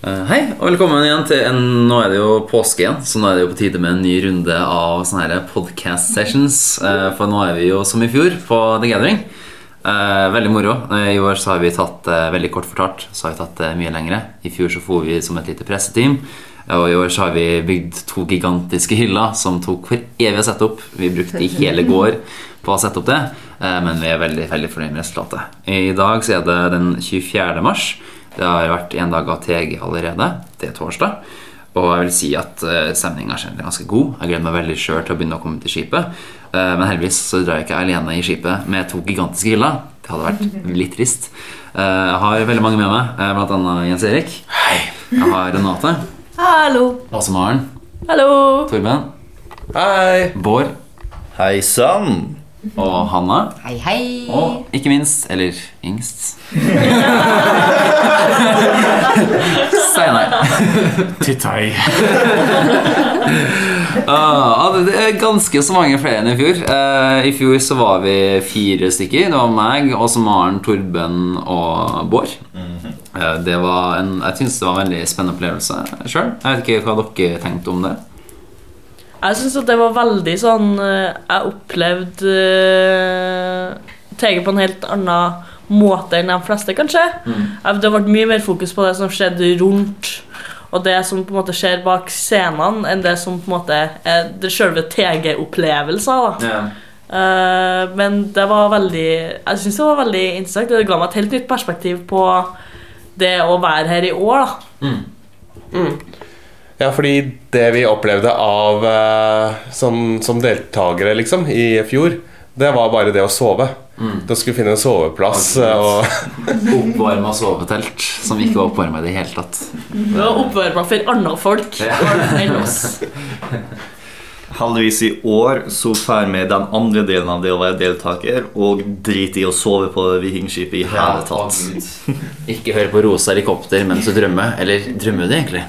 Eh, Hei, og velkommen igjen til en Nå er det jo påske igjen, så nå er det jo på tide med en ny runde av sånne her podcast sessions. Eh, For nå er vi jo som i fjor på The Gathering. Eh, Veldig moro. I år så har vi tatt, veldig kort fortalt, så har vi tatt det mye lengre. I fjor så for vi som et lite presseteam. Og i år så har vi bygd to gigantiske hyller som tok for evig å sette opp. Vi brukte i hele går på å sette opp det, men vi er veldig, veldig fornøyd med resultatet. I dag så er det den 24. mars. Det har vært en dag av TG allerede. Det er torsdag. Og jeg vil si at uh, stemninga er ganske god. Jeg gleder meg veldig sjøl til å begynne å komme til skipet. Eh, men heldigvis så drar jeg ikke alene i skipet med to gigantiske hyller. Det hadde vært litt trist. Eh, jeg har veldig mange med meg, eh, blant annet Jens Erik. Hei. Jeg har Renate. Hallo. Åse Maren. Hallo. Torben. Hei! Bård. Hei sann! Og Hanna. Hei, hei. Og ikke minst, eller yngst Steinar. Tittei. Ah, det er ganske så mange flere enn i fjor. Eh, I fjor så var vi fire stykker. Det var meg, Åse Maren, Torben og Bård. Eh, det var en, jeg syns det var en veldig spennende opplevelse sjøl. Jeg vet ikke hva dere tenkte om det. Jeg syns det var veldig sånn eh, Jeg opplevde uh, TG på en helt annen måte enn de fleste, kanskje. Mm. Det ble mye mer fokus på det som skjedde rundt, og det som på en måte skjer bak scenene, enn det som på en måte er det selve TG-opplevelser. da. Eh, men det var veldig Jeg syns det var veldig interessant. Det ga meg et helt nytt perspektiv på det å være her i år. da. Ja, fordi det vi opplevde av eh, som, som deltakere liksom, i fjor, det var bare det å sove. Da skulle vi finne en soveplass. Og Oppvarma sovetelt som ikke var oppvarma i det hele tatt. Det var oppvarma for andre folk enn oss. Heldigvis i år så drar vi den andre delen av det å være deltaker og driter i å sove på Vikingskipet i hele tatt. Ikke hør på rosa helikopter mens du drømmer. Eller drømmer du egentlig?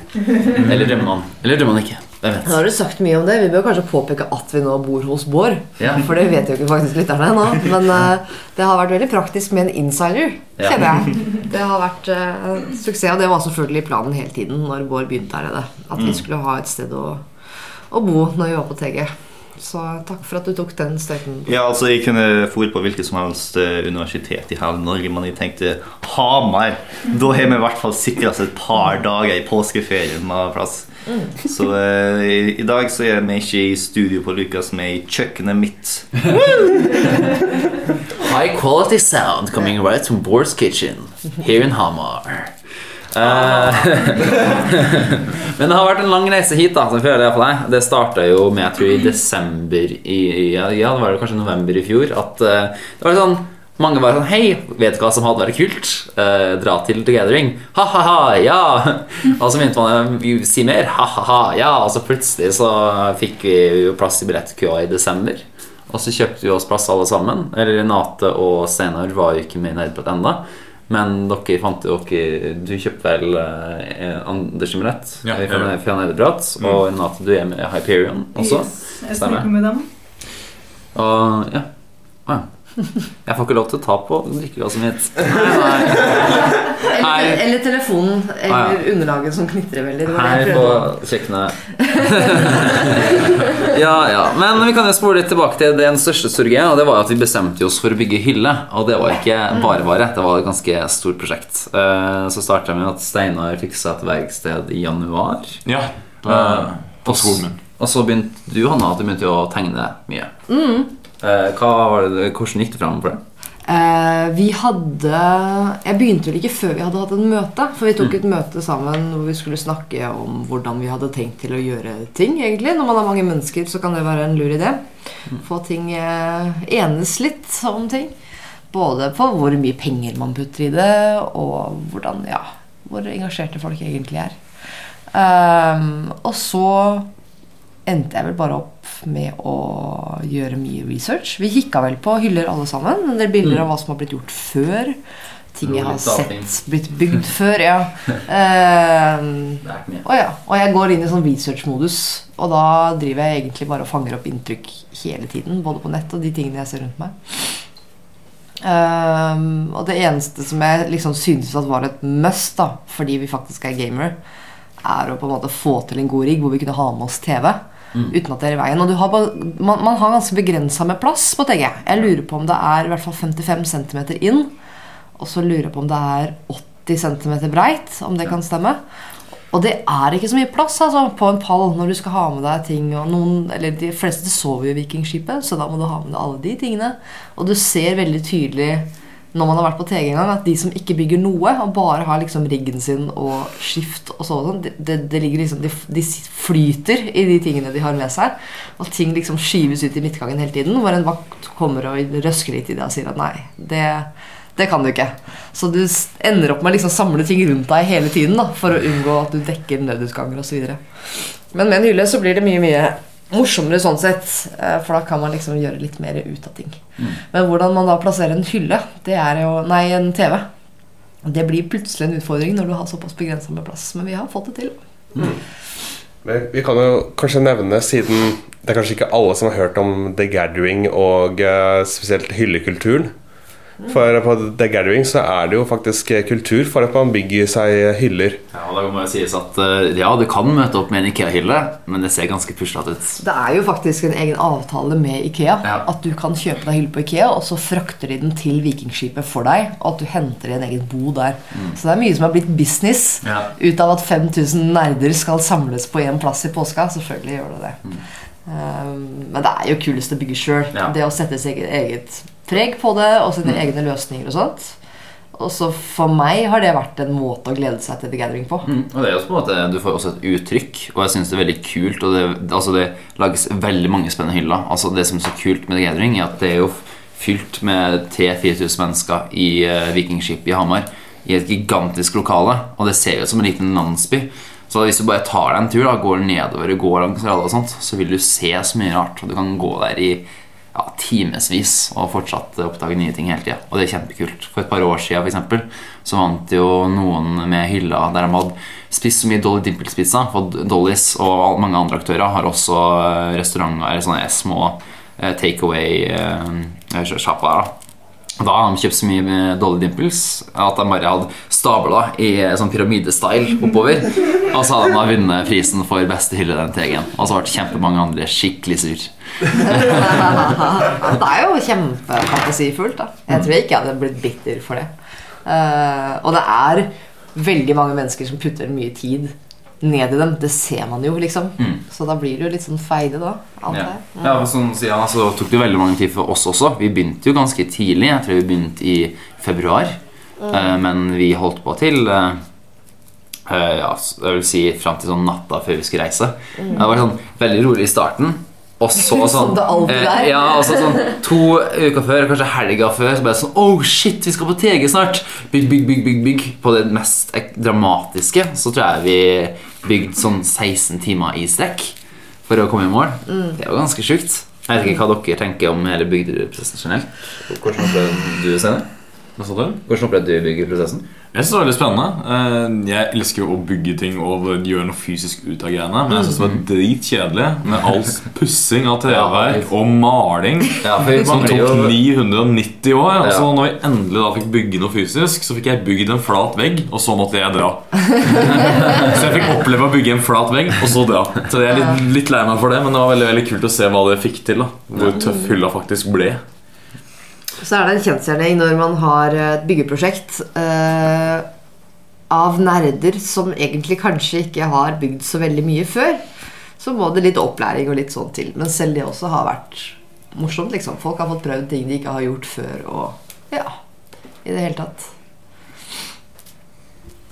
Eller drømmer man? Eller drømmer man ikke? Nå har du sagt mye om det. Vi bør kanskje påpeke at vi nå bor hos Bård. Ja. For det vet jo ikke faktisk lytterne ennå. Men uh, det har vært veldig praktisk med en insider, Ja. kjenner jeg. Det har vært uh, suksess, og det var selvfølgelig planen hele tiden når Bård begynte her nede. At Mm. vi skulle ha et sted å, å bo når vi var på TG. Så takk for at du tok den støyten. Ja, altså Jeg kunne for på hvilket som helst eh, universitet i hele Norge, men jeg tenkte Hamar. Da har vi i hvert fall sikra oss et par dager i påskeferien med plass. Så uh, i, i dag så er vi ikke i studio på Lukas, vi er i kjøkkenet mitt. High quality sound coming right from Bård's kitchen here in Hamar. Eh, Men det har vært en lang reise hit. da deg Det starta jo med jeg tror i desember i, Ja, det var det kanskje november i fjor. At eh, det var sånn mange var sånn Hei, vet du hva som hadde vært kult? Eh, dra til The Gathering. Ha-ha-ha, ja! Og så begynte man å si mer. Ha-ha-ha, ja! Og så plutselig så fikk vi jo plass i billettkøa i desember. Og så kjøpte vi oss plass alle sammen. Eller Renate og Steinar var jo ikke med i Nerdprat ennå. Men dere fant jo dere Du kjøpte vel eh, Anders Imrett Ja, fra, ja. fra Nerdprat. Og Renate, du er med Hyperion også. Jeg snakker med dem. Og ja. Ah, ja. Jeg får ikke lov til å ta på drikkeglasset mitt. Nei, Eller, eller telefonen. Eller Ah, ja. underlaget som knitrer veldig. Det var Her på kjøkkenet. ja, ja. Men vi kan jo spole litt tilbake til den største store. Og det var at vi bestemte oss for å bygge hylle. Og det var ikke bare bare. Det var et ganske stort prosjekt. Eh, Så starta vi med at Steinar fiksa et verksted i januar. ja, Eh, på skolen min. Og så begynte du, Hanna, at du begynte å tegne mye. Eh, Hva var det, hvordan gikk det fram for deg? Eh, vi hadde Jeg begynte vel ikke før vi hadde hatt et møte. For vi tok et møte sammen hvor vi skulle snakke om hvordan vi hadde tenkt til å gjøre ting. egentlig Når man har mange mennesker, så kan det være en lur idé. Få ting eh, enes litt om ting. Både på hvor mye penger man putter i det, og hvordan, ja, hvor engasjerte folk egentlig er. Um, og så endte jeg vel bare opp med å gjøre mye research. Vi kikka vel på hyller alle sammen. En del bilder av hva som har blitt gjort før. Ting jeg har sett blitt bygd før. ja. Eh, er ikke mye. og ja, og jeg går inn i sånn research-modus. Og da driver jeg egentlig bare og fanger opp inntrykk hele tiden. Både på nett og de tingene jeg ser rundt meg. Uh, og det eneste som jeg liksom syntes at var et must, da, fordi vi faktisk er gamer, er å på en måte få til en god rigg hvor vi kunne ha med oss TV. Uten at det er i veien. Og du har man, man har ganske begrensa med plass på TG. Jeg lurer på om det er i hvert fall 55 cm inn. Og så lurer jeg på om det er 80 cm breit, om det kan stemme. Og det er ikke så mye plass altså, på en pall når du skal ha med deg ting. Noen, eller De fleste sover jo i Vikingskipet, så da må du ha med deg alle de tingene. Og du ser veldig tydelig når man har vært på TG en gang, at de som ikke bygger noe, og bare har liksom riggen sin og skift og sånn, det, det, det liksom, de, de flyter i de tingene de har med seg. Og ting liksom skyves ut i midtgangen hele tiden, hvor en vakt kommer og røsker litt i det og sier at nei, det, det kan du ikke. Så du ender opp med å liksom samle ting rundt deg hele tiden da, for å unngå at du dekker nødutganger osv. Men med en hylle så blir det mye, mye morsommere sånn sett. eh, For da kan man liksom gjøre litt mer ut av ting. Men hvordan man da plasserer en hylle, det er jo Nei, en TV. Det blir plutselig en utfordring når du har såpass begrensa med plass. Men vi har fått det til. Men vi kan jo kanskje nevne, siden det er kanskje ikke alle som har hørt om The Gathering og uh, spesielt hyllekulturen. For på The Gathering så er det jo faktisk eh, kultur for at man bygger seg hyller. Ja, og da må jo sies at eh, ja, du kan møte opp med en Ikea-hylle, men det ser ganske puslete ut. Det er jo faktisk en egen avtale med Ikea. Ja. At du kan kjøpe deg hylle på Ikea, og så frakter de den til Vikingskipet for deg. Og at du henter i en egen bo der. Så det er mye som har blitt business Ja. ut av at 5000 nerder skal samles på én plass i påska. Selvfølgelig gjør det det. Um, men det er jo kulest å bygge sjøl. Ja. Det å sette sitt eget preg på det, og sine egne løsninger og sånt. Og så for meg har det vært en måte å glede seg til The Gathering på. Mm, og det er også på en måte, Du får også et uttrykk, og jeg syns det er veldig kult. Og det, altså det lages veldig mange spennende hyller. Altså Det som er så kult med The Gathering, er at det er jo fylt med 3000-4000 mennesker i uh, Vikingskipet i Hamar. I et gigantisk lokale. Og det ser jo ut som en liten landsby. Så hvis du bare tar deg en tur, da, går nedover og går langs og sånt, så vil du se så mye rart. Og du kan gå der i ja, timevis og fortsatt oppdage nye ting hele tida. Og det er kjempekult. For et par år siden for eksempel, så vant jo noen med hylla der de hadde spist så mye Dolly Dimples-pizza. For Dollys og mange andre aktører har også eh, restauranter sånne små take takeaway-sjapper. Da har de kjøpt så mye med Dolly Dimples at de bare hadde stabla i sånn pyramidestyle oppover. Og så hadde de vunnet prisen for beste hylle den tegen. Og så ble kjempemange andre skikkelig sur. det er jo kjempefantasifullt. da Jeg tror ikke jeg hadde blitt bitter for det. Eh, og det er veldig mange mennesker som putter mye tid ned i dem. Det ser man jo, liksom. Så da blir det jo litt sånn feide, da. Ja. Mm. Ja, sånn siden, Så tok det veldig mange tid for oss også. Vi begynte jo ganske tidlig. Jeg tror vi begynte i februar. Eh, men vi holdt på til eh, eh, ja, jeg vil si fram til sånn natta før vi skulle reise. Det var sånn veldig rolig i starten. Og så sånn er. eh, Ja, altså sånn To uker før, kanskje helga før, så ble det sånn Oh shit, vi skal på TG snart! Bygg, bygg, bygg, bygg, bygg. På det mest dramatiske så tror jeg vi bygde sånn 16 timer i strekk for å komme i mål. Det er jo ganske sjukt. Jeg vet ikke hva dere tenker om hele bygdeprosessen generelt. Hvordan opplevde du Steinar? Hva sa du? Hvordan opplevde du byggeprosessen? Jeg synes det var veldig spennende. Eh, Jeg elsker jo å bygge ting og gjøre noe fysisk ut av greiene. Men jeg synes det var dritkjedelig med all pussing av treverk og maling. Ja, Som tok 990 år. Og så når vi endelig da fikk bygge noe fysisk, så fikk jeg bygd en flat vegg, og så måtte jeg dra. så jeg fikk oppleve å bygge en flat vegg, og så dra. Så jeg er litt, litt lei meg for det, men det var veldig veldig kult å se hva det fikk til. da Hvor tøff hylla faktisk ble. Så er det en kjensgjerning når man har et byggeprosjekt eh, av nerder som egentlig kanskje ikke har bygd så veldig mye før. Så må det litt opplæring og litt sånn til. Men selv det også har vært morsomt. liksom Folk har fått prøvd ting de ikke har gjort før. Og ja, i det hele tatt.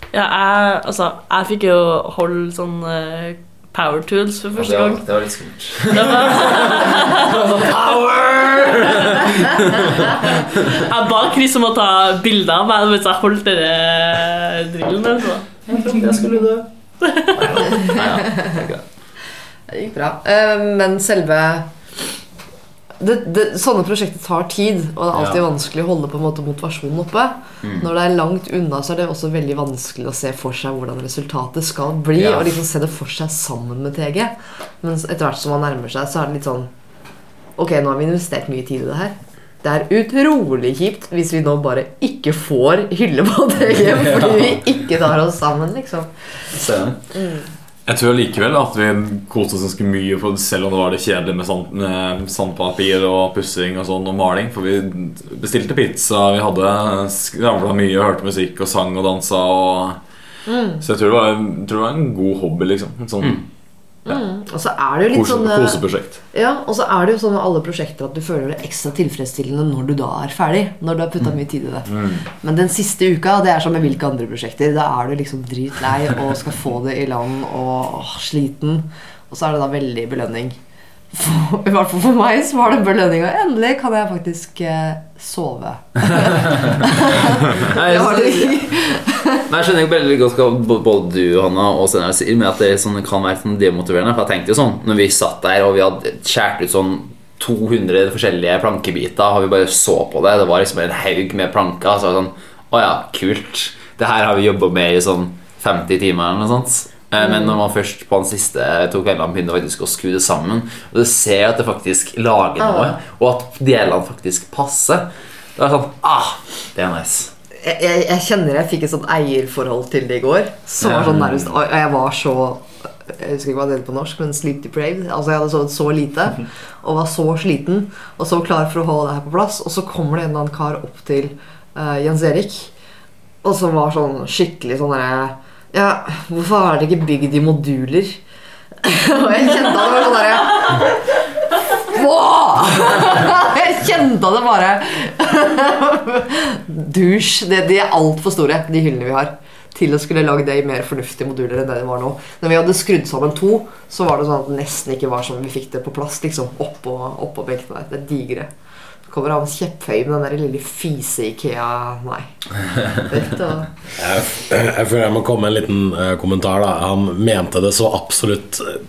Ja, jeg, altså, jeg fikk jo holde sånn eh, power tools for første gang. det var litt skummelt. Det var Jeg ba Chris om å ta bilder av meg mens jeg holdt denne drillen. Altså. Jeg skulle dø. Det gikk bra. Eh, men selve det, det, Sånne prosjekter tar tid, og det er alltid Ja. vanskelig å holde på en måte motivasjonen oppe. Når det er langt unna, så er det også veldig vanskelig å se for seg hvordan resultatet skal bli. Ja. Og liksom se det for seg sammen med TG. Men etter hvert som man nærmer seg, så er det litt sånn Ok, nå har vi investert mye tid i det her. Det er utrolig kjipt hvis vi nå bare ikke får hylle på TG fordi vi ikke tar oss sammen, liksom. Jeg tror likevel at vi koste oss ganske mye for selv om det var det kjedelige med, sand, med sandpapir og pussing og sånn og maling. For vi bestilte pizza, vi hadde skravla mye og hørte musikk og sang og dansa. Og, Så jeg tror, det var, jeg tror det var en god hobby, liksom. Sånn Og så er det jo litt kose, sånn eh, koseprosjekt. Ja, og så er det jo sånn med alle prosjekter at du føler det ekstra tilfredsstillende når du da er ferdig. Når du har putta mye tid i det. Men den siste uka, det er som med hvilke andre prosjekter. Da er du liksom dritlei og skal få det i land og åh, sliten. Og så er det da veldig belønning. For, I hvert fall for meg så var det belønning. Og endelig kan jeg faktisk eh, sove. Det var det jeg, jeg skjønner veldig godt hva både du Hanna, og Steinar sier, med at det sånn, kan være sånn demotiverende. For jeg tenkte jo sånn, når vi satt der og vi hadde skåret ut sånn 200 forskjellige plankebiter, og vi bare så på det, det var liksom en haug med planker, så var det sånn Å ja, kult. Det her har vi jobba med i sånn 50 timer eller noe sånt. Eh, Men når man først på den siste to kveldene begynner faktisk å skru det sammen, og du ser at det faktisk lager noe, og at delene faktisk passer, da er det sånn Ah, det er nice. Jeg, jeg, jeg kjenner jeg fikk et sånt eierforhold til det i går. Som var sånn nærmest Og jeg var så Jeg husker ikke hva det heter på norsk, men sleep depraved. Altså Jeg hadde sovet så lite og var så sliten og så klar for å holde det her på plass. Og så kommer det en eller annen kar opp til uh, Jens Erik og som var sånn skikkelig sånn derre Ja, hvorfor er det ikke bygd i moduler? og jeg kjente at det var sånn derre Wow! Jeg kjente det bare Dusj. Det, de er altfor store, de hyllene vi har. Til å skulle lage det i mer fornuftige moduler enn det det var nå. Når vi hadde skrudd sammen to, så var det sånn at det nesten ikke var som vi fikk det på plass. liksom Oppå, oppå benkene der. Det er digre. Det kommer han kjepphøy med den der lille fise-Ikea Nei. Jeg, jeg føler jeg må komme med en liten uh, kommentar. da Han mente det så absolutt eh,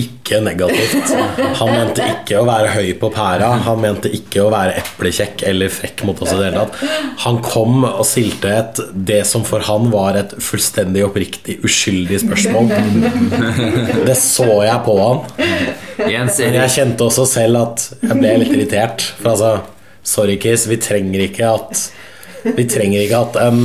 ikke negativt. Han mente ikke å være høy på pæra. Han mente ikke å være eplekjekk eller frekk mot oss i det hele tatt. Han kom og stilte et det som for han var et fullstendig oppriktig uskyldig spørsmål. Det så jeg på han. Men jeg kjente også selv at jeg ble litt irritert. For altså, sorry Kiss, vi trenger ikke at Vi trenger ikke at en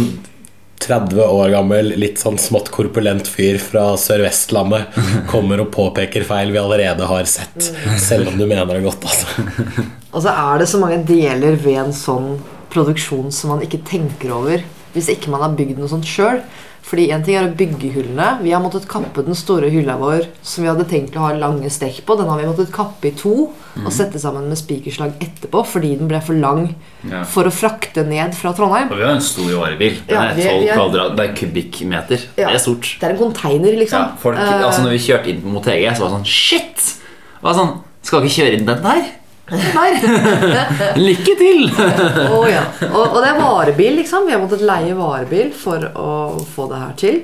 30 år gammel, litt sånn smått korpulent fyr fra Sør-Vestlandet kommer og påpeker feil vi allerede har sett. Selv om du mener det godt, altså. Og så er det så mange deler ved en sånn produksjon som man ikke tenker over hvis ikke man har bygd noe sånt sjøl. Fordi en ting er å bygge hyllene. Vi har måttet kappe den store hylla vår som vi hadde tenkt å ha lange strekk på. Den har vi måttet kappe i to og sette sammen med spikerslag etterpå fordi den ble for lang Ja. for å frakte ned fra Trondheim. Og vi har en stor varebil. Ja, er 12 vi er- kvadrat, det er kubikkmeter. Ja. Det er stort. Det er en container, liksom. Folk, Eh, altså når vi kjørte inn mot TG, så var det sånn Shit! Det var sånn, Skal vi ikke kjøre inn den der? Der. Lykke til! oh, ja. og, og det er varebil, liksom. Vi har måttet leie varebil for å få det her til.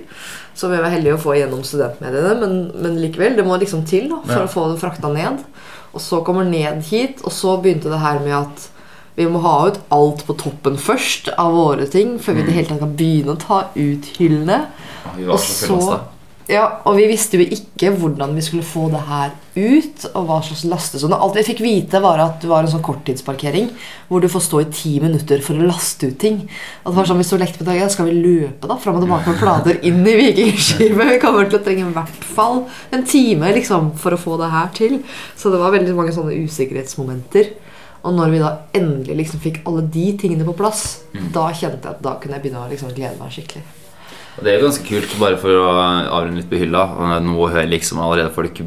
Så vi var heldige å få gjennom studentmediene, men, men likevel, det må liksom til da, for Ja. å få det frakta ned. Og så kommer ned hit, og så begynte det her med at vi må ha ut alt på toppen først av våre ting, før vi mm. det hele tatt kan begynne å ta ut hyllene. Vi var Og så så-. Ja, og vi visste jo ikke hvordan vi skulle få det her ut, og hva slags lastesone. Alt vi fikk vite, var at det var en sånn korttidsparkering hvor du får stå i ti minutter for å laste ut ting. At det var sånn, Vi du lekte med dagen, skal vi løpe da fram og tilbake med plater inn i Vikingskipet? Vi kommer til å trenge i hvert fall en time liksom, for å få det her til. Så det var veldig mange sånne usikkerhetsmomenter. Og når vi da endelig liksom fikk alle de tingene på plass, da kjente jeg at da kunne jeg begynne å liksom glede meg skikkelig. Og Det er jo ganske kult, bare for å avrunde litt på hylla. Nå hører liksom allerede folk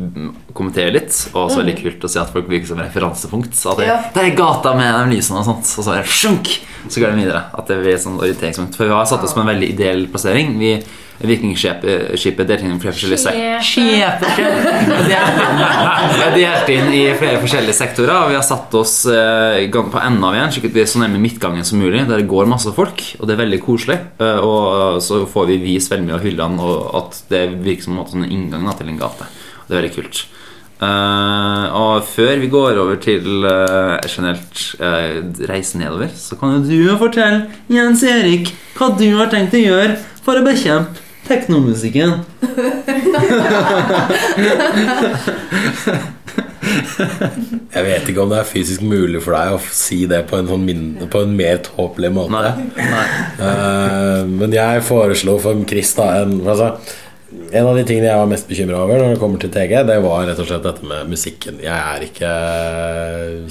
kommentere litt. Og så er det litt kult å se at folk bruker som referansepunkt. Så at det, Ja. det er gata med de lysene og sånt. Og så er det sjunk! Så går det videre. At det blir et sånt orienteringspunkt. For vi har satt oss på en veldig ideell plassering. Vi Vikingskipet delt inn i flere forskjellige sektorer. Har delt inn i flere forskjellige sektorer. Og vi har satt oss eh, i gang på enden av en, slik at vi er så nærme midtgangen som mulig. Der det går masse folk, og det er veldig koselig. Eh, og så får vi vist veldig mye av hyllene, og at det virker som en sånn inngang til en gate. Det er veldig kult. Uh, og før vi går over til uh, generelt uh, reise nedover, så kan jo du fortelle Jens Erik hva du har tenkt å gjøre for å bekjempe teknomusikken. Jeg vet ikke om det er fysisk mulig for deg å si det på en, sånn mindre, på en mer tåpelig måte. Eh, men jeg foreslo for Chris da en altså, En av de tingene jeg var mest bekymra over når det kommer til TG, det var rett og slett dette med musikken. Jeg er ikke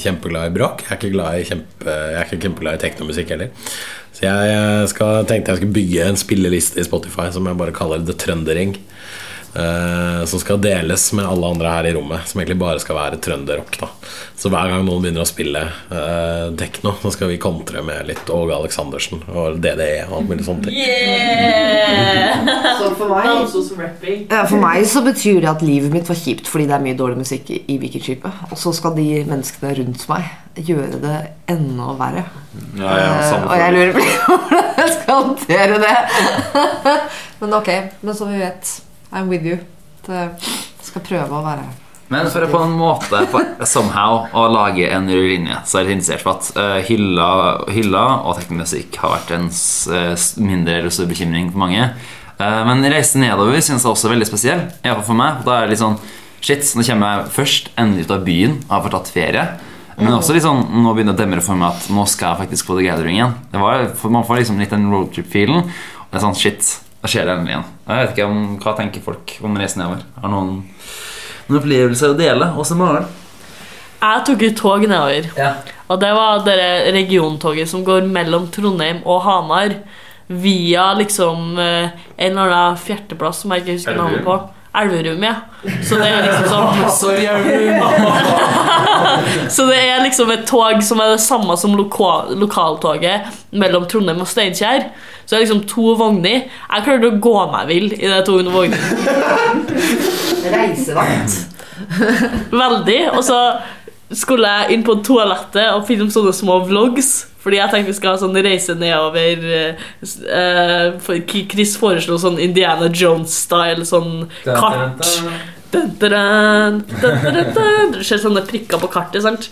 kjempeglad i bråk. Jeg er ikke, glad i kjempe, jeg er ikke kjempeglad i teknomusikk heller. Så jeg skal, tenkte jeg skulle bygge en spilleliste i Spotify som jeg bare kaller The Trøndering. Eh, som skal deles med alle andre her i rommet. Som egentlig bare skal være trønderrock. da Så hver gang noen begynner å spille uh, tekno, så skal vi kontre med litt Åge Aleksandersen og DDE og alt mulig sånt. Yeah! Så for meg Ja, For meg så betyr det at livet mitt var kjipt fordi det er mye dårlig musikk i, i Vikingskipet. Og så skal de menneskene rundt meg gjøre det enda verre. Ja, ja, uh, og jeg lurer på hvordan jeg skal håndtere det. men ok, men som vi vet, I'm with you. Det skal prøve å være Men for å på en måte på, somehow å lage en linje, så er litt interessert for at eh, hylla, hylla og teknomusikk har vært en eh, mindre eller stor bekymring for mange. Eh, men reisen nedover synes jeg også er veldig spesiell. I hvert fall for meg. Da er det litt sånn Shit, nå kommer jeg først endelig ut av byen og har fått tatt ferie. Men også litt sånn, nå begynner det å demre for meg at nå skal jeg faktisk på The Gathering igjen. Det var, Man får liksom litt den roadtrip-feelen. Og det er sånn, shit, da skjer det endelig igjen. Jeg vet ikke om, Hva tenker folk om reisen nedover? Har noen noen opplevelser å dele oss Maren? Jeg tok ut tog nedover. Ja. Og det var det regiontoget som går mellom Trondheim og Hamar. Via liksom eh, en eller annen fjerteplass som jeg ikke husker navnet på. Elverum, ja. Så det er liksom sånn Så det er liksom et tog som er det samme som loka lokaltoget mellom Trondheim og Steinkjer. Så det er liksom to vogner. Jeg klarte å gå meg vill i de to vognene. reisevakt. Veldig. Og så skulle jeg inn på toalettet og filme sånne små vlogs. Fordi jeg tenkte vi skal ha sånn reise nedover uh, for Chris foreslo sånn Indiana Jones-style, sånn kart. Dun, dun. Du ser sånne prikker på kartet, sant?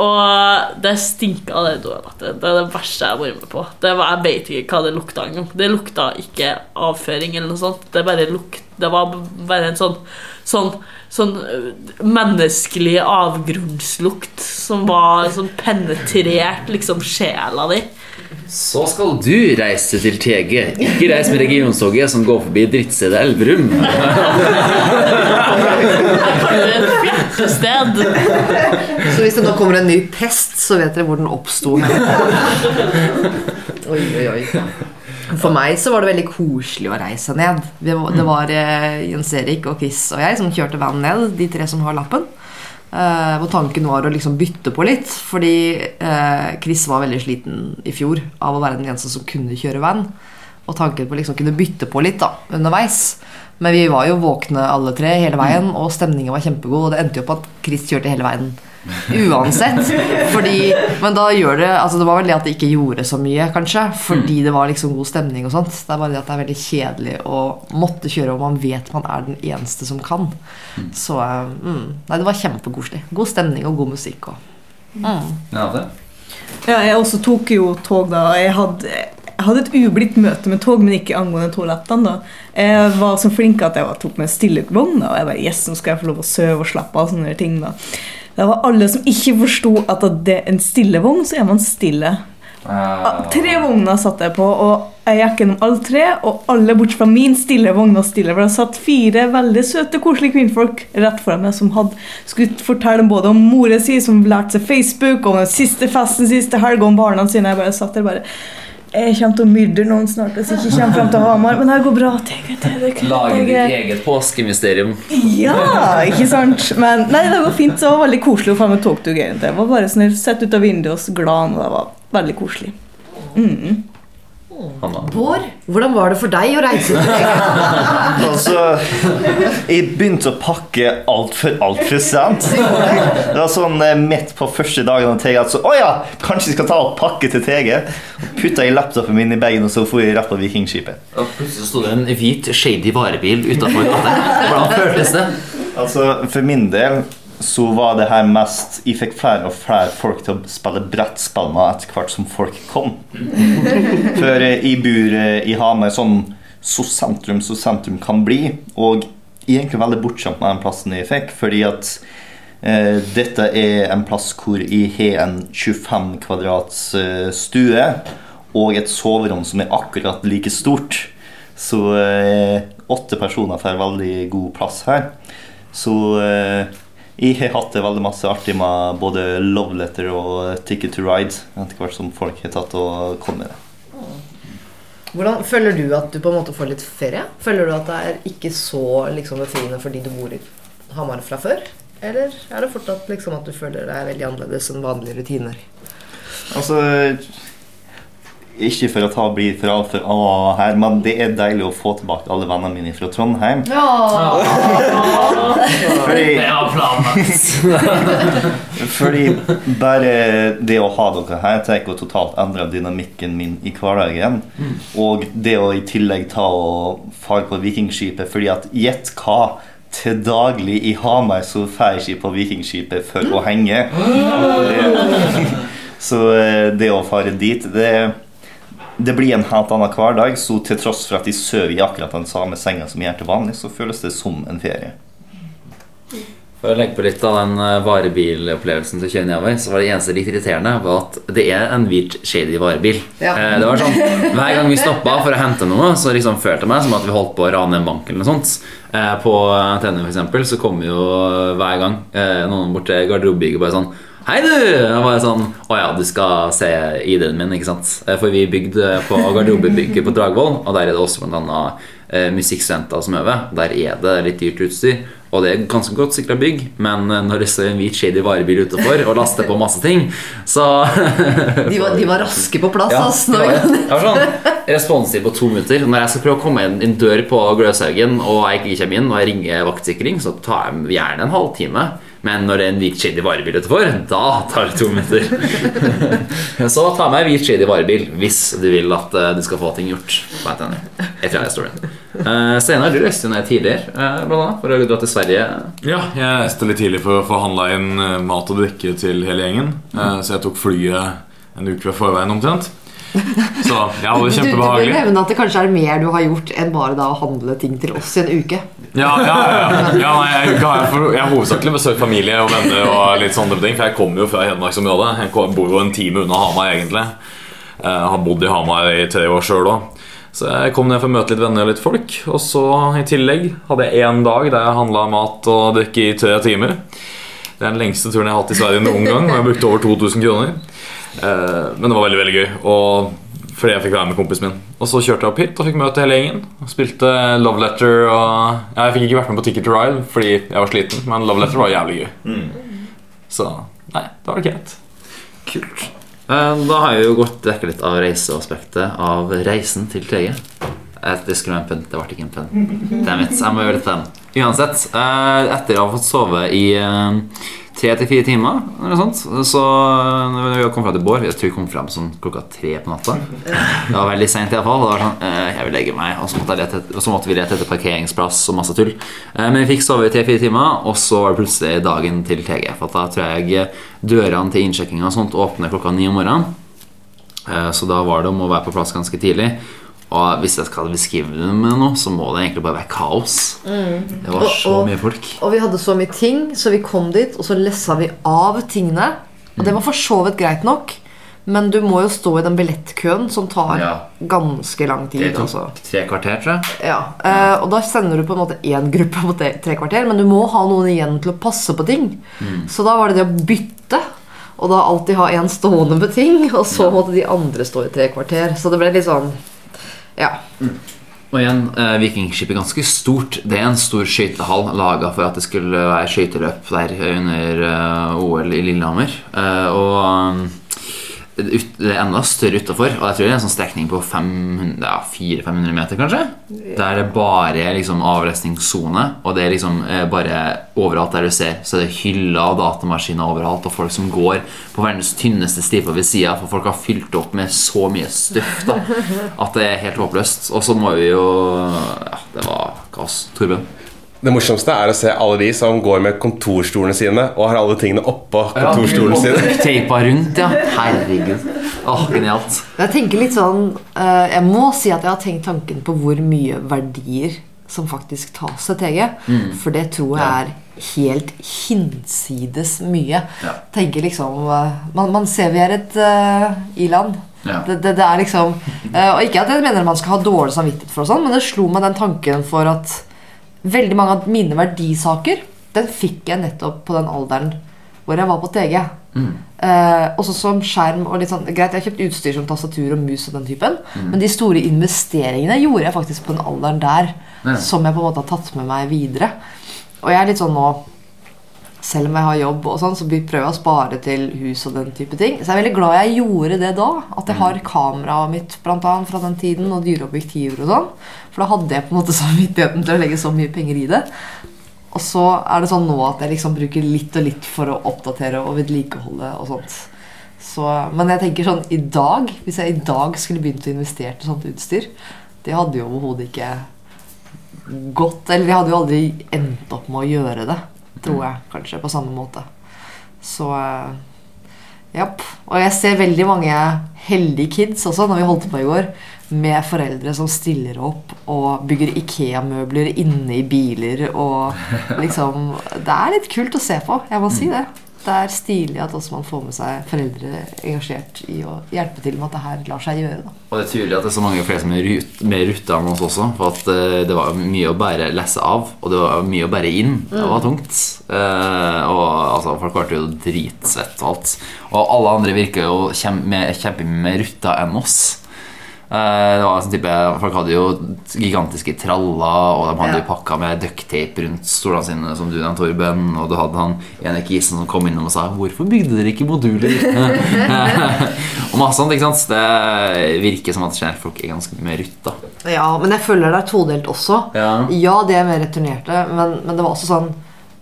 Og det stinka av det toalettet. Det er det verste jeg har vært med på. Var, jeg vet ikke hva det lukta engang. Det lukta ikke avføring eller noe sånt. Det, lukt, det var bare en sånn, sånn, sånn øh, menneskelig avgrunnslukt som var sånn penetrert liksom sjela di. Så skal du reise til TG. Ikke reis med regionstoget som går forbi drittstedet Elverum. Fjertested. Så hvis det nå kommer en ny pest, så vet dere hvor den oppsto. Oi, oi, oi. For meg så var det veldig koselig å reise ned. Det var, var eh, Jens Erik og Chris og jeg som kjørte vanen ned, de tre som har lappen. Eh, hvor tanken var å liksom bytte på litt. Fordi eh, Chris var veldig sliten i fjor av å være den eneste som kunne kjøre van. Og tanken på å liksom kunne bytte på litt da, underveis. Men vi var jo våkne alle tre hele veien, og stemningen var kjempegod. Og det endte jo på at Chris kjørte hele veien uansett. Fordi, men da gjør det altså Det var vel det at det ikke gjorde så mye, kanskje. Fordi det var liksom god stemning og sånt. Det er bare det at det er veldig kjedelig å måtte kjøre og man vet man er den eneste som kan. Så eh, mm, Nei, det var kjempekoselig. God stemning og god musikk. òg. mm. Ja. Ja, jeg også tok jo tog da. Jeg hadde, jeg hadde et ublidt møte med tog, men ikke angående toalettene. Jeg var så flink at jeg tok med stillevogn. Og jeg bare, yes, nå skal jeg få lov å sove og slappe av. sånne ting da. Det var alle som ikke forsto at det er en stillevogn, så er man stille. Ah, Tre vogner satt jeg på, og jeg gikk gjennom alle tre. Og alle bortsett fra min stille vogn var stille. For det satt fire veldig søte, koselige kvinnfolk rett foran meg som hadde, skulle fortelle både om mora si, som lærte seg Facebook, om den siste festen siste helg, om barna sine. Jeg bare satt der bare Jeg kommer til å myrde noen snart hvis jeg ikke kommer frem til Hamar. Men det går bra. Det, det, det, det, Lage ditt eget påskemysterium. ja, ikke sant? Men nei, det var fint. Det var veldig koselig å få med togtur. Jeg var bare sånn, sett ut av vinduet og glad, og det var veldig koselig. Mm. Hanna. Bård, hvordan var det for deg å reise? Altså, jeg begynte å pakke altfor altfor sent. Det var sånn eh, midt på første dagen av TG at så, å ja, kanskje vi skal ta og pakke til TG. Putta jeg laptopen min i bagen, og så for jeg rett på Vikingskipet. Og plutselig sto det en hvit, shady varebil utafor. Hvordan føltes det? Altså, For min del så var det her mest Jeg fikk flere og flere folk til å spille brettspill med etter hvert som folk kom. For eh, jeg bor eh, i Hamar sånn så sentrum så sentrum kan bli, og jeg er egentlig veldig bortskjemt med den plassen jeg fikk, fordi at eh, dette er en plass hvor jeg har en 25 kvadrats eh, stue og et soverom som er akkurat like stort. Så eh, åtte personer får veldig god plass her. Så eh, jeg har hatt det veldig masse artig med både Love Letter og Ticket to Ride etter hvert som folk har tatt og kommet med det. Hvordan Føler du at du på en måte får litt ferie? Føler du at det er ikke så liksom, befriende fordi du bor i Hamar fra før? Eller er det fortsatt liksom, at du føler det er veldig annerledes enn vanlige rutiner? Altså Ikke for å ta bli for altfor A her, men det er deilig å få tilbake alle vennene mine fra Trondheim. Fordi, fordi bare det å ha dere her tar å totalt endre dynamikken min i hverdagen. Og det å i tillegg ta og fare på Vikingskipet, fordi at gjett hva? Til daglig i Hamar så drar jeg ikke på Vikingskipet for å henge. Så eh, det å fare dit, det, det blir en helt annen hverdag. Så til tross for at de sover i akkurat den samme senga som jeg gjør til vanlig, så føles det som en ferie. For å legge på litt av den eh, varebilopplevelsen til kjører nedover, så var det eneste litt irriterende var at det er en hvit, shady varebil. Ja. Eh, Det var sånn, Hver gang vi stoppa for å hente noe, så liksom følte jeg meg som at vi holdt på å rane en bank. eller noe sånt. Eh, På NTNU for eksempel, så kommer jo hver gang noen bort til garderobebygget bare sånn Hei, du! Jeg bare sånn Å ja, du skal se ID-en min, ikke sant? Eh, For vi bygde på garderobebygget på Dragvoll, og der er det også annet eh, musikkstudenter som øver. Der er det litt dyrt utstyr. Og det er ganske godt sikra bygg, men eh, når det står en hvit shady varebil utenfor og laster på masse ting, så De var, de var raske på plass. ja, ass, når jeg, jeg var sånn responstid på to minutter. Når jeg skal prøve å komme inn en dør på Gløshaugen, og jeg ikke kommer inn, og jeg ringer vaktsikring, så tar jeg gjerne en halvtime. Men når det er en hvit shady varebil utenfor, da tar det to minutter. så ta med hvit shady varebil hvis du vil at eh, du skal få ting gjort. Jeg tror jeg står den. Uh, Steinar, du reiste ned tidligere, uh, blant annet, for å dra til Sverige. Ja, jeg reiste litt tidlig for å få handla inn eh, mat og drikke til hele gjengen. Eh, Så jeg tok flyet en uke ved forveien omtrent. Så jeg hadde det Du, du bør nevne at det kanskje er mer du har gjort enn bare da å handle ting til oss i en uke. Ja, ja, ja, ja nei, jeg, jeg, for, jeg har hovedsakelig besøkt familie og venner. og litt sånne ting For jeg kommer jo fra Hedmarksområdet. Jeg bor jo en time unna Hamar, egentlig. Jeg har bodd i Hamar i tre år sjøl òg. Så jeg kom ned for å møte litt venner og litt folk. Og så i tillegg hadde jeg én dag der jeg handla mat og drikke i tre timer. Det er den lengste turen jeg har hatt i Sverige noen gang, og jeg brukte over 2000 kroner. Eh, Men det var veldig veldig gøy. Og fordi jeg fikk være med kompisen min. Og så kjørte jeg opp hit og fikk møte hele gjengen. Og Spilte Love Letter og ja, Jeg fikk ikke vært med på Ticket to Ride fordi jeg var sliten, men Love Letter var jævlig gøy. Så nei, det var greit. Kult. Eh, Da har jeg jo gått dekket litt av reiseaspektet av reisen til Tøye. Det skulle være en pønn. Det ble ikke en pønn. Damn it. Jeg må gjøre litt pønn. Uansett, eh, etter å ha fått sove i eh, tre til fire timer, eller sånt, så når vi kom frem til Bård Jeg tror vi kom frem sånn klokka tre på natta. Det var veldig seint iallfall. Sånn eh, Jeg vil legge meg. Og så måtte, lete, og så måtte vi lete etter parkeringsplass og masse tull. Eh, Men vi fikk sove i tre-fire timer, og så var det plutselig dagen til TG. For da tror jeg dørene til innsjekkinga og sånt åpner klokka ni om morgenen. Eh, Så da var det om å være på plass ganske tidlig. Og hvis jeg skal beskrive det med noe, så må det egentlig bare være kaos. Det var Og- så og- mye folk. Og vi hadde så mye ting, så vi kom dit, og så lessa vi av tingene. Og det var for så vidt greit nok, men du må jo stå i den billettkøen, som tar Ja. ganske lang tid. Det tok Altså. tre kvarter, tror jeg. Ja, eh, og da sender du på en måte én gruppe på tre, kvarter, men du må ha noen igjen til å passe på ting. Så da var det det å bytte, og da alltid ha en stående med ting, og så måtte de andre stå i tre kvarter. Så det ble litt sånn Ja. Og igjen, eh, Vikingskipet er ganske stort. Det er en stor skøytehall laga for at det skulle være skøyteløp der under eh, OL i Lillehammer. Eh, og um, ut, det enda større utafor. Og jeg tror det er en sånn strekning på 500 ja, 400-500 meter, kanskje. Der det bare er liksom avlesningssone, og det er liksom eh, bare overalt der du ser, så er det hyller av datamaskiner overalt, og folk som går på verdens tynneste stipe ved sida, for folk har fylt opp med så mye støff da, at det er helt håpløst. Og så må vi jo Ja, det var kaos. Torbjørn? Det morsomste er å se alle de som går med kontorstolene sine og har alle tingene oppå kontorstolene sine. Teipa rundt, ja. Herregud. Åh, genialt. Jeg tenker litt sånn eh, Jeg må si at jeg har tenkt tanken på hvor mye verdier som faktisk tas til TG. Mm. For det tror jeg er helt hinsides mye. Ja. Tenker liksom eh, man, man ser vi er et uh, i-land. Ja. Det, det, det er liksom uh, Og ikke at jeg mener man skal ha dårlig samvittighet for og sånn, men det slo meg den tanken for at veldig mange av mine verdisaker Den fikk jeg nettopp på den alderen hvor jeg var på TG. Eh, også som skjerm og litt sånn Greit, jeg har kjøpt utstyr som tastatur og mus og den typen, men de store investeringene gjorde jeg faktisk på den alderen der, Ja. som jeg på en måte har tatt med meg videre. Og jeg er litt sånn nå selv om jeg har jobb, og sånn, så vi prøver jeg å spare til hus og den type ting. Så jeg er veldig glad jeg gjorde det da. At jeg har kameraet mitt blant annet, fra den tiden, og dyre objektiver og sånn. For da hadde jeg på en måte samvittigheten til å legge så mye penger i det. Og så er det sånn nå at jeg liksom bruker litt og litt for å oppdatere og vedlikeholde og sånt. Så, men jeg tenker sånn i dag, hvis jeg i dag skulle begynt å investere til sånt utstyr, det hadde jo overhodet ikke gått Eller jeg hadde jo aldri endt opp med å gjøre det, tror jeg kanskje, på samme måte. Så eh, Japp. Og jeg ser veldig mange heldige kids også, når vi holdt på i går, med foreldre som stiller opp og bygger Ikea-møbler inne i biler og liksom Det er litt kult å se på, jeg må si det. Det er stilig at også man får med seg foreldre engasjert i å hjelpe til med at det her lar seg gjøre. da. Og det er tydelig at det er så mange flere som er rut, mer ruta enn oss også. For at eh, det var mye å bære lesse av, og det var mye å bære inn. Det var tungt. Eh, og altså, folk ble jo dritsvett og alt. Og alle andre virker jo kjem, mer, kjempemye mer ruta enn oss. Eh, det var sånn type, Folk hadde jo gigantiske traller, og de hadde Ja. pakka med ducktape rundt stolene sine, som du nevnte, Torben. Og du hadde han ene kisen som kom innom og sa 'Hvorfor bygde dere ikke moduler?' og masse sånt. ikke sant? Det virker som at generelt folk er ganske mer da. Ja, men jeg føler det er todelt også. Ja. Ja, de er mer returnerte, men, men det var også sånn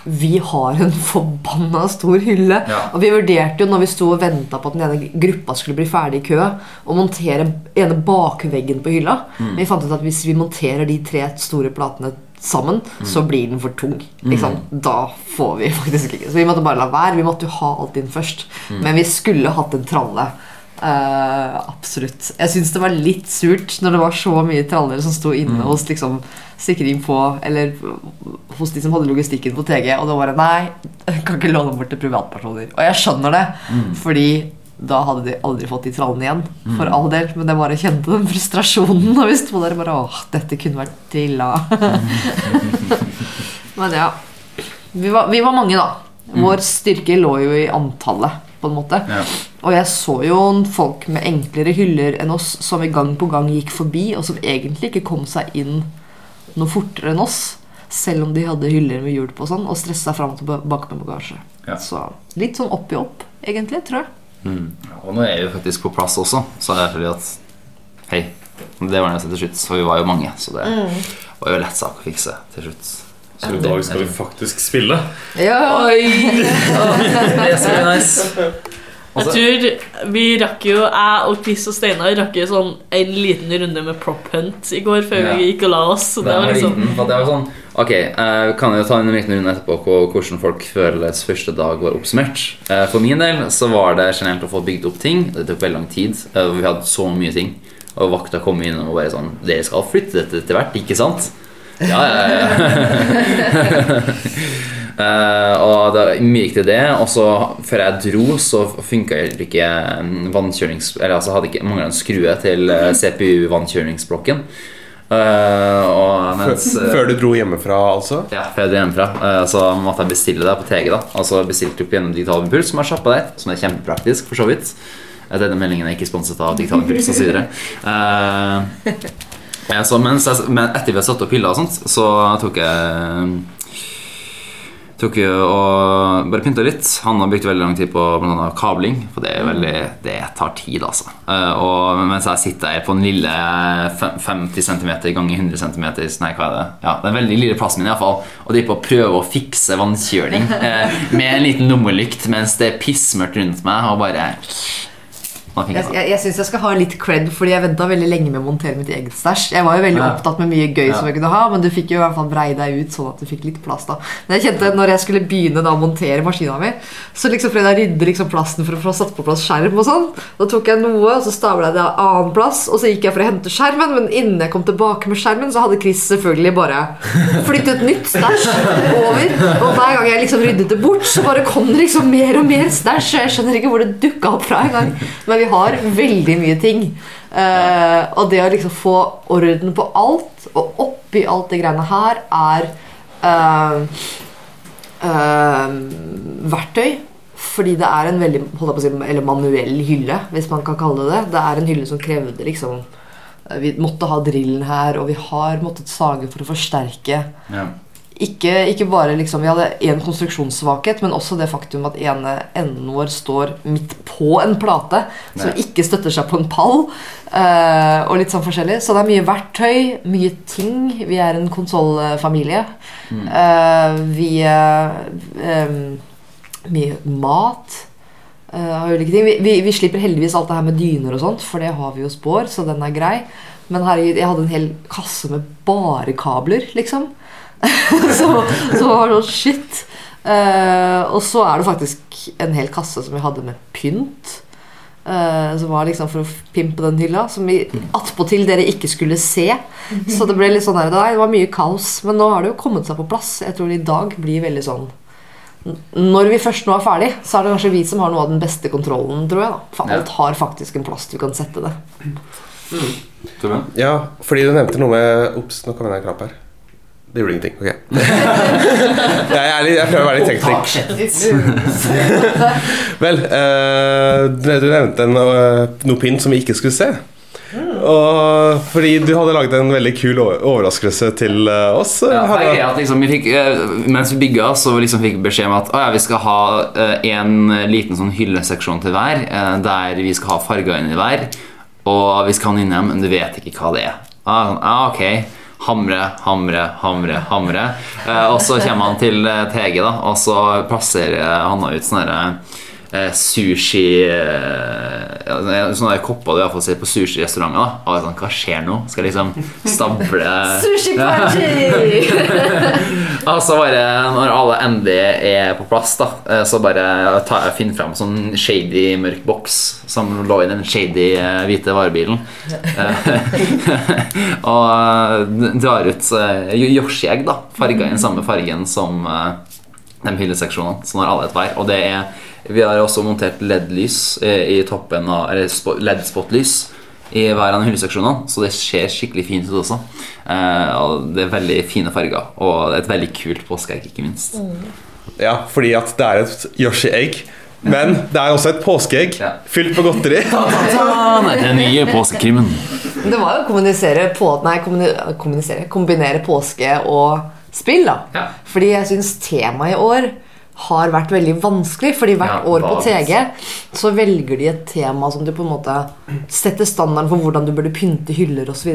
Vi har en forbanna stor hylle. Ja. Og vi vurderte jo når vi sto og venta på at den ene gruppa skulle bli ferdig i kø, å montere ene bakveggen på hylla. Men vi fant ut at hvis vi monterer de tre store platene sammen, så blir den for tung. Mm. Da får vi faktisk ikke Så vi måtte bare la være. Vi måtte jo ha alt inn først. Men vi skulle hatt en tralle. Eh, absolutt. Jeg syns det var litt surt når det var så mye traller som sto inne hos liksom sikring på Eller hos de som hadde logistikken på TG, og det var Nei, jeg kan ikke låne bort til privatpersoner. Og jeg skjønner det, fordi da hadde de aldri fått de trallene igjen. For all del. Men jeg bare kjente den frustrasjonen og vi sto der bare Åh, dette kunne vært trilla. men ja. Vi var, vi var mange, da. Vår styrke lå jo i antallet, på en måte. Ja. Og jeg så jo folk med enklere hyller enn oss som i gang på gang gikk forbi, og som egentlig ikke kom seg inn noe fortere enn oss. Selv om de hadde hyller med hjul på og sånn, og stressa fram og tilbake med bagasje. Ja. Så litt sånn opp i opp, egentlig, tror jeg. Og nå er vi faktisk på plass også, så er det fordi at Hei, det var nesten til slutt, for vi var jo mange, så det var jo lett sak å fikse til slutt. Så i dag skal vi faktisk spille. Ja, Det er så nice. Jeg tror vi rakk jo, jeg og Chris og Steinar rakk jo sånn en liten runde med prop hunt i går før Ja. vi gikk og la oss. Så det var liksom liten, for det var sånn Ok, uh, kan jeg jo ta en liten runde etterpå på hvordan folk føles første dag var oppsummert. Uh, For min del så var det generelt å få bygd opp ting. Det tok veldig lang tid. Uh, Vi hadde så mye ting. Og vakta kom inn og bare sånn Dere skal flytte dette etter hvert, ikke sant? Ja, ja, ja. Uh, og da gikk til det, og så før jeg dro, så funka ikke Vannkjørings vannkjølings... Eller altså hadde ikke mangla en skrue til eh, CPU-vannkjølingsblokken. Uh, og mens før, Før du dro hjemmefra, altså? ja, før jeg dro hjemmefra, Uh, så måtte jeg bestille det på TG. da Altså bestilte opp gjennom Digital Impuls, som er sjappa der. Som er kjempepraktisk, for så vidt. Eh, Denne meldingen er ikke sponset av Digital Impuls osv. Ja, så mens jeg, men etter vi hadde satt opp hylla og sånt, så tok jeg Tok jo og bare pynta litt. Han har brukt veldig lang tid på annet kabling. For det, er veldig, det tar tid, altså. Eh, og mens jeg sitter her på den lille 50 cm ganger 100 cm Nei, hva er det? Ja, den veldig lille plassen min, iallfall. Og driver på å prøve å fikse vannkjøling eh, med en liten lommelykt mens det er pissmørkt rundt meg, og bare Jeg, jeg jeg, syns jeg skal ha litt cred, fordi jeg venta veldig lenge med å montere mitt eget stæsj. Jeg var jo veldig Ja. opptatt med mye gøy Ja. som jeg kunne ha, men du fikk jo i hvert fall brei deg ut sånn at du fikk litt plass. da Men jeg kjente når jeg skulle begynne da å montere maskina mi, så liksom prøvde jeg å rydde liksom plassen for å få satt på plass skjerm og sånn. Da tok jeg noe, og så stabla jeg det en annen plass, og så gikk jeg for å hente skjermen, men innen jeg kom tilbake med skjermen, så hadde Chris selvfølgelig bare flyttet nytt stæsj over. Og hver gang jeg liksom ryddet det bort, så bare kom det liksom mer og mer stæsj. Jeg skjønner ikke hvor det dukka opp fra engang. Vi har veldig mye ting. Uh, og det å liksom få orden på alt, og oppi alt det greiene her, er uh, uh, verktøy. Fordi det er en veldig si, eller manuell hylle, hvis man kan kalle det det. Det er en hylle som krevde liksom Vi måtte ha drillen her, og vi har måttet sage for å forsterke ja. Ikke, ikke bare liksom, Vi hadde én konstruksjonssvakhet, men også det faktum at ene enden vår står midt på en plate som ikke støtter seg på en pall. Uh, og litt sånn forskjellig. Så det er mye verktøy, mye ting. Vi er en konsollfamilie. Eh, vi uh, um, Mye mat. Uh, ulike ting. Vi, vi, vi slipper heldigvis alt det her med dyner og sånt, for det har vi hos Bård, så den er grei. Men herregud, jeg hadde en hel kasse med bare kabler, liksom. så, så var det sånn shit. Uh, og så er det faktisk en hel kasse som vi hadde med pynt. Uh, som var liksom for å pimpe den hylla. Som vi attpåtil dere ikke skulle se. Så det ble litt sånn her, nei, det var mye kaos. Men nå har det jo kommet seg på plass. Jeg tror det i dag blir veldig sånn Når vi først nå er ferdig, så er det kanskje vi som har noe av den beste kontrollen, tror jeg. da For alt har faktisk en plass du kan sette det. Mm. Ja, fordi du nevnte noe med Ops, nå kom det en knapp her. Det gjorde ingenting. Ok. jeg, er litt, jeg prøver å være litt teknisk. Vel, uh, du nevnte en, uh, noe pynt som vi ikke skulle se. Og fordi du hadde laget en veldig kul overraskelse til eh, oss. Ja, det er greit, liksom, vi fikk, mens vi bygga, så liksom fikk vi beskjed om at ja, vi skal ha en liten sånn hylleseksjon til hver, der vi skal ha farger inni hver. Og vi skal ha den inni, men du vet ikke hva det er. Ah, ah, ok Hamre, hamre, hamre, hamre. Eh, og så kommer han til eh, TG, da, og så plasserer han ut sånne eh, sushi eh, Sånne der kopper du iallfall ser på sushirestauranter. er sånn, Hva skjer nå? Skal jeg liksom stable Sushi party! Og så bare, når alle endelig er på plass, da, eh, så bare tar jeg finner fram sånn shady mørk boks som lå i den shady eh, hvite varebilen. Eh, og drar ut Yoshi-egg, da. Farga i den samme fargen som de hylleseksjonene. Så har alle et hver. Og det er Vi har også montert LED-lys eh, i toppen av Eller LED-spot-lys i hver av hylleseksjonene, så det ser skikkelig fint ut også. Eh, og det er veldig fine farger, og et veldig kult påskeegg, ikke minst. Ja, fordi at det er et Yoshi-egg. Men det er også et påskeegg Ja. fylt på godteri. Er den nye påskekrimmen. Det var jo å kommunisere på Nei, kommunisere, kombinere påske og spill, da. Ja. Fordi jeg syns temaet i år har vært veldig vanskelig. Fordi hvert Ja, år på. TG så velger de et tema som du på en måte setter standarden for hvordan du burde pynte hyller osv.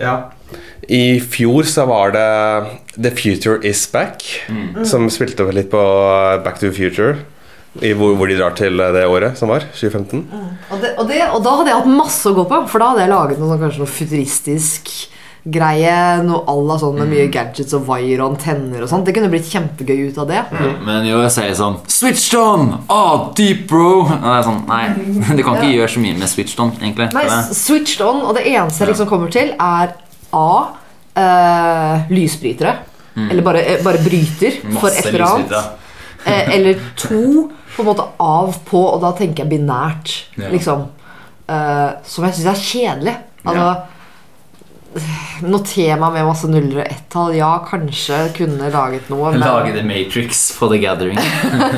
Ja. I fjor så var det The Future Is Back, som spilte litt på Back to the Future. I hvor, hvor de drar til det året som var, 2015. Og, det, og, det, og da hadde jeg hatt masse å gå på, for da hadde jeg laget noe, sånn, kanskje noe futuristisk greie. Noe à la sånn med mye gadgets og wire og antenner og sånt. Det kunne blitt kjempegøy ut av det. Men jo, jeg sier sånn Switched on! Ah, deep, bro! Sånn, Nei, du kan ikke gjøre så mye med switched on, egentlig. Nei, switched on, og det eneste jeg liksom kommer til, er A. Uh, lysbrytere. Eller bare, eh, bare bryter for Masse et eller annet. Eh, eller to på en måte av på, og da tenker jeg binært. Ja. Liksom. Uh, som jeg syns er kjedelig. Altså, Noe tema med masse nuller og ett-tall. Ja, kanskje kunne laget noe. Men, Lage The Matrix på The Gathering.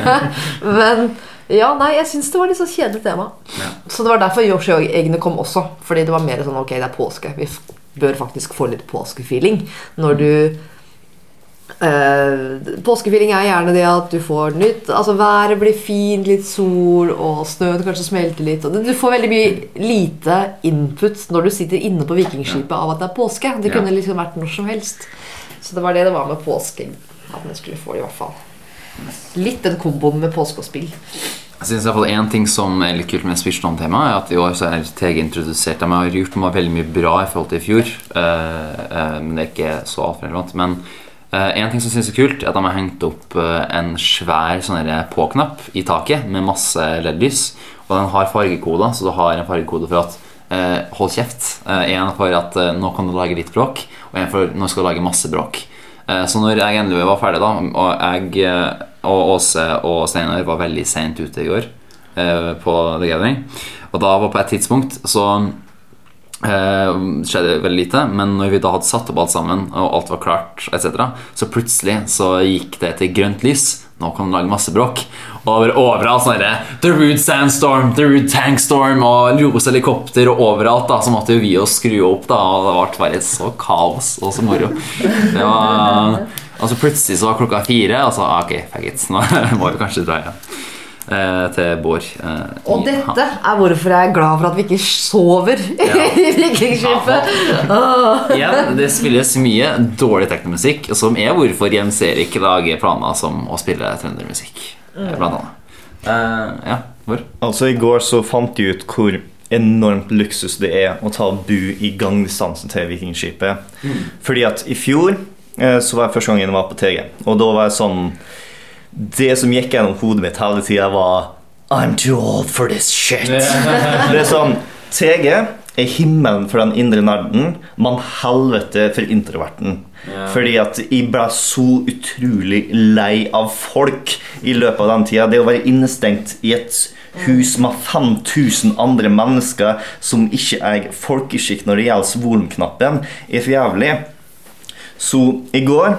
men ja, nei, jeg syns det var litt sånn kjedelig tema. Ja. Så det var derfor Yoshi-eggene kom også. Fordi det var mer sånn ok, det er påske. Vi bør faktisk få litt påskefeeling når du eh, Påskefeeling er gjerne det at du får nytt Altså været blir fint, litt sol, og snøen kanskje smelter litt. Du får veldig mye lite input når du sitter inne på vikingskipet av at det er påske. Det kunne liksom vært når som helst. Så det var det det var med påskeegg. At vi skulle få det i hvert fall. Litt den komboen med påske og spill. Jeg synes i hvert fall En ting som er litt kult med Spirstone-temaet, er at i år så er TG introdusert. De har gjort meg veldig mye bra i forhold til i fjor, uh, uh, men det er ikke så altfor relevant. Men en ting som synes er kult, er at de har hengt opp eh, en svær sånn på-knapp i taket med masse LED-lys. Og den har fargekoder, så du har en fargekode for at eh, hold kjeft. Eh, en for at eh, nå kan du lage litt bråk, og en for nå skal du lage masse bråk. Eh, Så når jeg endelig var ferdig, da og jeg eh, og Åse og Steinar var veldig seint ute i går eh, på The Gathering, og da var på et tidspunkt så eh, skjedde veldig lite, men når vi da hadde satt opp alt sammen, og alt var klart, etc., så plutselig så gikk det til grønt lys. Nå kan du lage masse bråk. Og over, overalt sånn The Rude Sandstorm, The Rude Tankstorm og rosa helikopter og overalt. da Så måtte jo vi oss skru opp, da og det ble bare så kaos og så moro. Det var Og så plutselig så var klokka fire, og så ok, fuck it. Nå må vi kanskje dra hjem. Eh, til Bård. Eh, Og i- dette er hvorfor jeg er glad for at vi ikke sover i Vikingskipet. Ja. Igjen, det spilles mye dårlig teknomusikk, som er hvorfor Jens Erik lager planer som å spille trøndermusikk. eh, Blant annet. Eh, ja, hvor? Altså I går så fant de ut hvor enormt luksus det er å ta bu i gangdistansen til Vikingskipet. Fordi at i fjor eh, så var jeg første gangen jeg var på TG, og da var jeg sånn Det som gikk gjennom hodet mitt hele tida, var I'm too old for this shit. det er sånn TG er himmelen for den indre nerden, men helvete for introverten. Yeah. Fordi at jeg ble så utrolig lei av folk i løpet av den tida. Det å være innestengt i et hus med 5000 andre mennesker som ikke eier folkeskikk når det gjelder volumknappen, er for jævlig. Så i går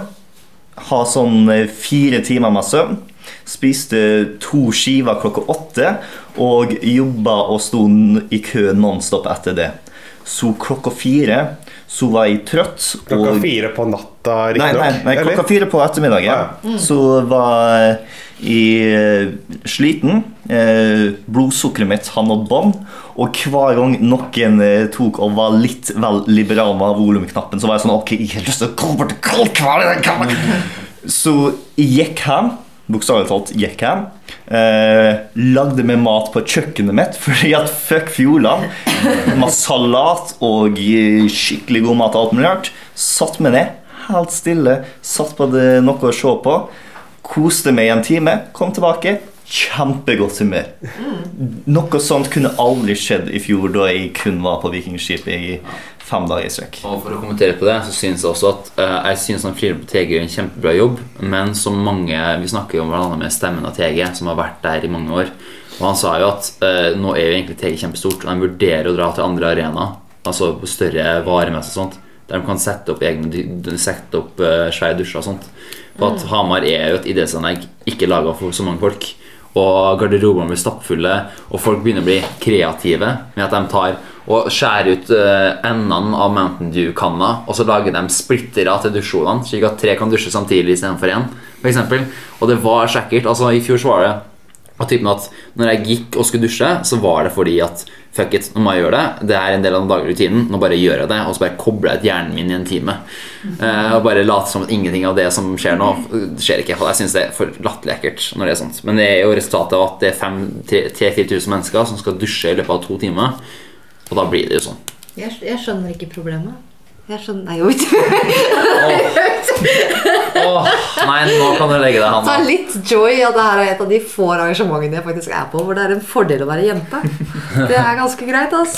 ha sånn eh, fire timer med søvn. Spiste to skiver klokka åtte og jobba og sto i kø nonstop etter det. Så klokka fire så var jeg trøtt. Klokka og- fire på natta, Nei, nei, nei, klokka fire på ettermiddagen så var jeg eh, sliten. Eh, blodsukkeret mitt har nådd bånn. Og hver gang noen eh, tok og var litt vel liberal med volumknappen, så var jeg sånn Ok, jeg har lyst til å gå bort til kaldkveld. Så jeg gikk hjem. Bokstavelig talt gikk hjem. Eh, lagde meg mat på kjøkkenet mitt, fordi at fuck fjolene. Med salat og eh, skikkelig god mat og alt mulig rart. Satt meg ned, helt stille, satt på det noe å se på. Koste meg i en time, kom tilbake. Kjempegodt humør. Noe sånt kunne aldri skjedd i fjor, da jeg kun var på Vikingskipet i fem dager i strekk. Og For å kommentere på det, så synes jeg også at uh, Jeg synes han Flirer på TG gjør en kjempebra jobb, men som mange Vi snakker jo om hverandre med stemmen av TG, som har vært der i mange år. Og han sa jo at uh, nå er jo egentlig TG kjempestort, og de vurderer å dra til andre arenaer, altså på større varemesser og sånt, der de kan sette opp egne sette opp uh, svære dusjer og sånt. For at Mm. Hamar er jo et idrettsanlegg ikke laga for så mange folk. Og garderobene blir stappfulle, og folk begynner å bli kreative med at de tar og skjærer ut eh, endene av Mountain Dew-kanna, og så lager de splittere til dusjholene, slik at tre kan dusje samtidig istedenfor én. Eksempel. og det var så ekkelt. Altså, I fjor så var det at typen at når jeg gikk og skulle dusje, så var det fordi at fuck it, nå må jeg gjøre det. Det er en del av den daglige rutinen. Nå bare gjør jeg det, og så bare kobler jeg ut hjernen min i en time. Eh, og bare later som at ingenting av det som skjer nå, skjer ikke. Jeg syns det er for latterlig ekkelt når det er sånt. Men det er jo resultatet av at det er 3000-4000 mennesker som skal dusje i løpet av to timer. Og da blir det jo sånn. Jeg, jeg skjønner ikke problemet. Jeg skjønner Nei, jo ikke. Åh, nei, nå kan du legge deg, Ta Hanna. litt joy at det her er et av de få arrangementene jeg faktisk er på hvor det er en fordel å være jente. Det er ganske greit, ass.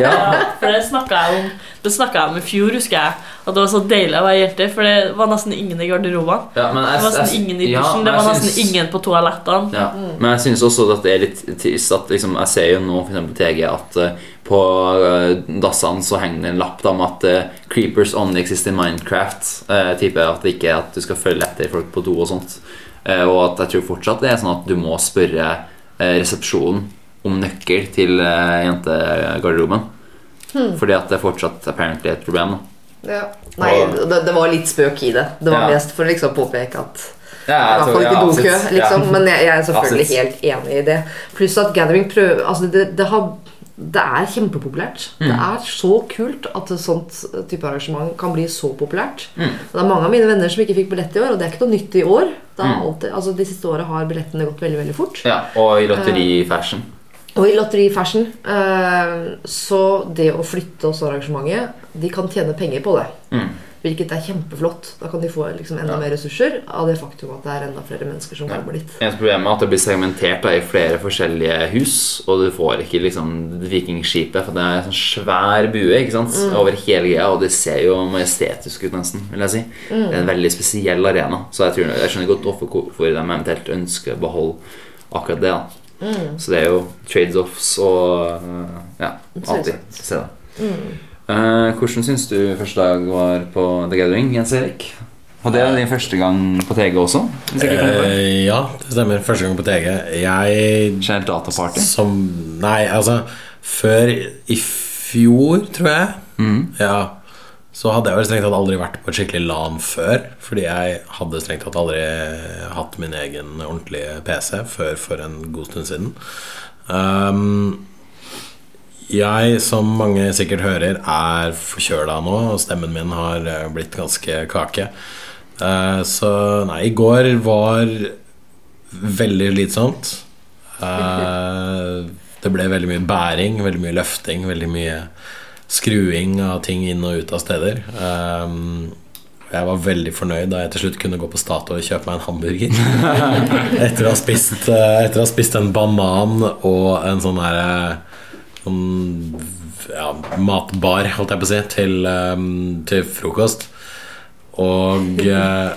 Ja, for det snakka jeg om Det snakket jeg om i fjor, husker jeg. At det var så deilig å være jente, for det var nesten ingen i garderobene. Ja, det var nesten ingen i ja, dusjen, men det var nesten syns- ingen på toalettene. Ja, men jeg synes også at det er litt trist at liksom, Jeg ser jo nå eksempel TG at eh, på uh, dassene så henger det en lapp da, om at uh, 'Creepers only exist in Minecraft'. Uh, type At det ikke er at du skal følge etter folk på do og sånt. Uh, og at jeg tror fortsatt det er sånn at du må spørre uh, resepsjonen om nøkkel til uh, jentegarderoben. Hmm. Fordi at det fortsatt apparently er et problem. Ja. Nei, det, det var litt spøk i det. Det var Ja. mest for å liksom påpeke at Ja, jeg ja, dokø, liksom. Ja. Men jeg, jeg er selvfølgelig helt enig i det. Pluss at Gathering prøver Altså, det, det har det er kjempepopulært. Det er så kult at et sånt type arrangement kan bli så populært. Mm. Det er mange av mine venner som ikke fikk billett i år, og det er ikke noe nytt i år. Det Mm. alltid, altså De siste åra har billettene gått veldig veldig fort. Ja, og i lotterifashion. Uh, Og i Lotteri Fashion eh, Så det å flytte også arrangementet De kan tjene penger på det. Mm. Hvilket er kjempeflott. Da kan de få liksom enda mer ressurser av det faktum at det er enda flere mennesker som kommer dit. Eneste problemet er at det blir segmentert da, i flere forskjellige hus, og du får ikke liksom vikingskipet, for det er en sånn svær bue ikke sant? Mm. over hele greia, og det ser jo majestetisk ut, nesten. vil jeg si. Mm. Det er en veldig spesiell arena, så jeg, tror, jeg skjønner godt hvorfor, de eventuelt ønsker å beholde akkurat det. da. Mm. Så det er jo trades-offs og ja, alltid Se til. Mm. Eh, hvordan syns du første dag var på The Gathering, Jens Erik? Og det er din første gang på TG også? Eh, ja, det stemmer. Første gang på TG. Jeg Generelt dataparty? Som Nei, altså Før i fjor, tror jeg, Mm. ja, så hadde jeg vel strengt tatt aldri vært på et skikkelig LAN før. Fordi jeg hadde strengt tatt aldri hatt min egen ordentlige PC før for en god stund siden. Um, jeg, som mange sikkert hører, er forkjøla nå, og stemmen min har eh, blitt ganske kake. Eh, så nei, i går var veldig slitsomt. Eh, det ble veldig mye bæring, veldig mye løfting, veldig mye skruing av ting inn og ut av steder. Jeg var veldig fornøyd da jeg til slutt kunne gå på Statoil og kjøpe meg en hamburger. etter, å ha spist, etter å ha spist en banan og en sånn her eh, sånn, ja, matbar, holdt jeg på å si, til, um, til frokost. Og eh,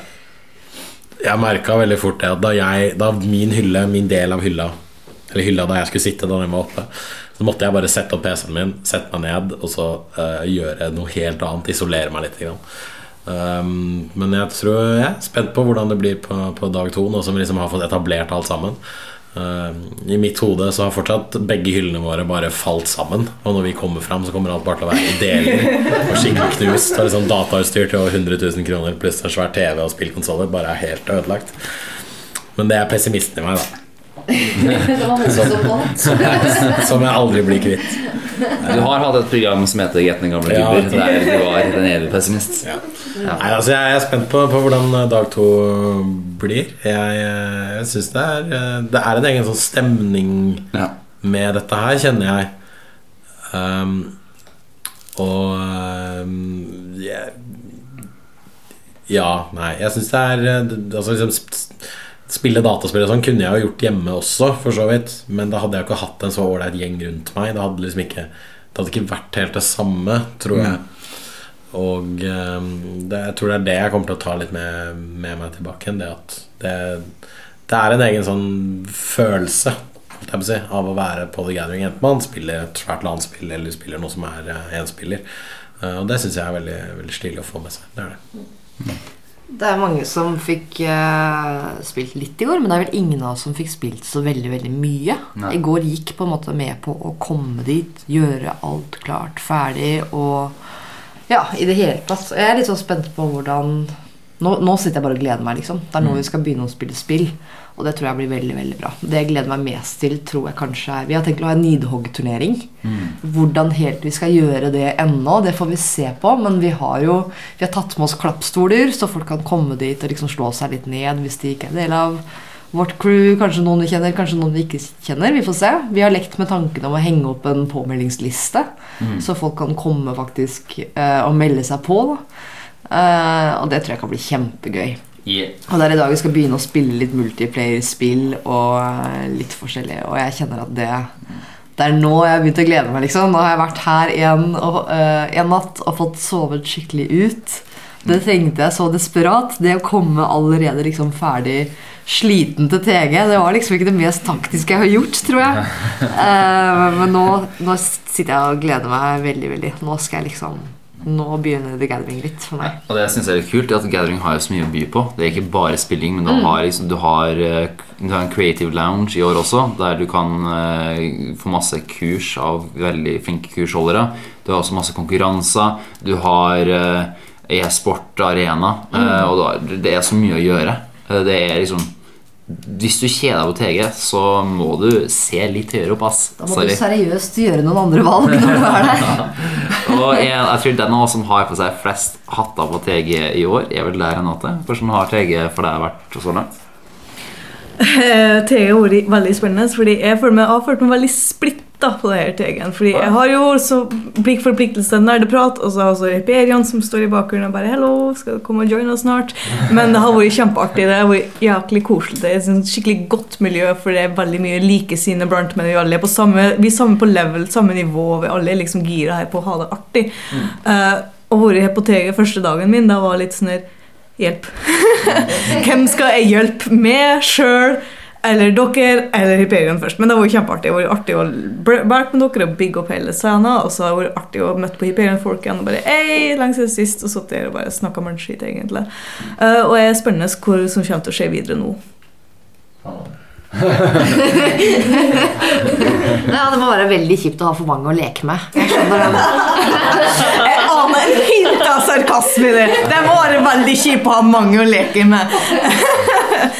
jeg merka veldig fort det at da, jeg, da min hylle, min del av hylla Eller hylla da jeg skulle sitte da den var oppe, så måtte jeg bare sette opp PC-en min, sette meg ned og så uh, gjøre noe helt annet. Isolere meg litt. Grann. Um, men jeg tror jeg er spent på hvordan det blir på, på dag to, nå som vi liksom har fått etablert alt sammen. Um, I mitt hode så har fortsatt begge hyllene våre bare falt sammen. Og når vi kommer fram, så kommer alt bare til å være i deler og skikkelig knust. Og liksom datautstyr til over 100 000 kroner pluss en svær TV og spillkonsoller bare er helt ødelagt. Men det er pessimisten i meg, da. Det som. Som jeg aldri blir kvitt. Du har hatt et program som heter 'Gjetning gamle gamle Ja. der du var en evige pessimist. Ja. Nei, altså Jeg er spent på, på hvordan dag to blir. Jeg, jeg syns det er Det er en egen sånn stemning med dette her, kjenner jeg. Um, og um, jeg, Ja, nei, jeg syns det er Altså liksom Spille dataspill og sånn kunne jeg jo gjort hjemme også, for så vidt. Men da hadde jeg ikke hatt en så ålreit gjeng rundt meg. Det hadde liksom ikke Det hadde ikke vært helt det samme, tror jeg. Og eh, det, jeg tror det er det jeg kommer til å ta litt med, med meg tilbake igjen. Det at det, det er en egen sånn følelse jeg si, av å være på The Gathering. Enten man spiller et svært landspill eller spiller noe som er uh, enspiller. Eh, og det syns jeg er veldig, veldig stilig å få med seg. Det er det. Det er mange som fikk uh, spilt litt i går, men det er vel ingen av oss som fikk spilt så veldig veldig mye. Nei. I går gikk på en måte med på å komme dit, gjøre alt klart, ferdig og Ja, i det hele tatt. Jeg er litt sånn spent på hvordan Nå, nå sitter jeg bare og gleder meg, liksom. Det er nå Mm. vi skal begynne å spille spill. Og det tror jeg blir veldig veldig bra. Det jeg gleder meg mest til, tror jeg kanskje er Vi har tenkt å ha en nidhoggturnering. Mm. Hvordan helt vi skal gjøre det ennå, det får vi se på. Men vi har jo Vi har tatt med oss klappstoler, så folk kan komme dit og liksom slå seg litt ned hvis de ikke er del av vårt crew. Kanskje noen vi kjenner, kanskje noen vi ikke kjenner. Vi får se. Vi har lekt med tanken om å henge opp en påmeldingsliste, Mm. så folk kan komme faktisk uh, og melde seg på. Eh, og det tror jeg kan bli kjempegøy. Yeah. Og det er i dag vi skal begynne å spille litt multiplayer-spill og uh, litt forskjellig. Og jeg kjenner at det Det er nå jeg har begynt å glede meg. liksom Nå har jeg vært her en, og, en natt og fått sovet skikkelig ut. Det trengte jeg så desperat. Det å komme allerede liksom ferdig sliten til TG, det var liksom ikke det mest taktiske jeg har gjort, tror jeg. Eh, men nå, nå sitter jeg og gleder meg veldig, veldig. Nå skal jeg liksom Nå begynner The Gathering litt for meg. Og det jeg synes er litt kult, er at Gathering har jo så mye å by på. Det er ikke bare spilling, men du, Mm. har, liksom, du, har, eh, du har en creative lounge i år også, der du kan eh, få masse kurs av veldig flinke kursholdere. Du har også masse konkurranser. Du har eh, e-sport arena. eh, Mm. og du har, det er så mye å gjøre. Eh, Det er liksom hvis du kjeder deg på TG, så må du se litt høyere opp, ass. Da må Sorry. du seriøst gjøre noen andre valg når du er der. Og jeg, jeg tror den av oss som har på seg flest hatter på TG i år, er vel der Renate. Hvordan har TG for deg vært så langt? Eh, TG har vært veldig spennende, fordi jeg meg, har følt meg veldig splitta på det her TG-en. Fordi jeg har jo så blikk forpliktelse til nerdeprat, og så har jeg også Hyperion som står i bakgrunnen og bare 'Hello, skal du komme og joine oss snart?' Men det har vært kjempeartig. Det har vært jæklig koselig. Det er et skikkelig godt miljø, for det er veldig mye likesinnede blant, men vi alle er på samme, vi er samme på level, samme nivå. Vi alle er liksom gira her på å ha det artig. Eh, og vært her på TG første dagen min, da var litt sånn her Hjelp. Hvem skal jeg hjelpe? med sjøl eller dere eller Hyperion først. Men det var jo kjempeartig. Det var jo artig å være med dere og bygge opp hele scenen. Og så har det vært artig å møte på Hyperion-folk igjen og bare Ei, langt siden sist. Og satt der og bare snakka mannskitt, egentlig. Uh, og jeg er spennende hva som kommer til å skje videre nå. Ja, det må være veldig kjipt å ha for mange å leke med. Jeg skjønner det. Jeg aner en sarkasme i det. Det må være veldig kjipt å ha mange å leke med.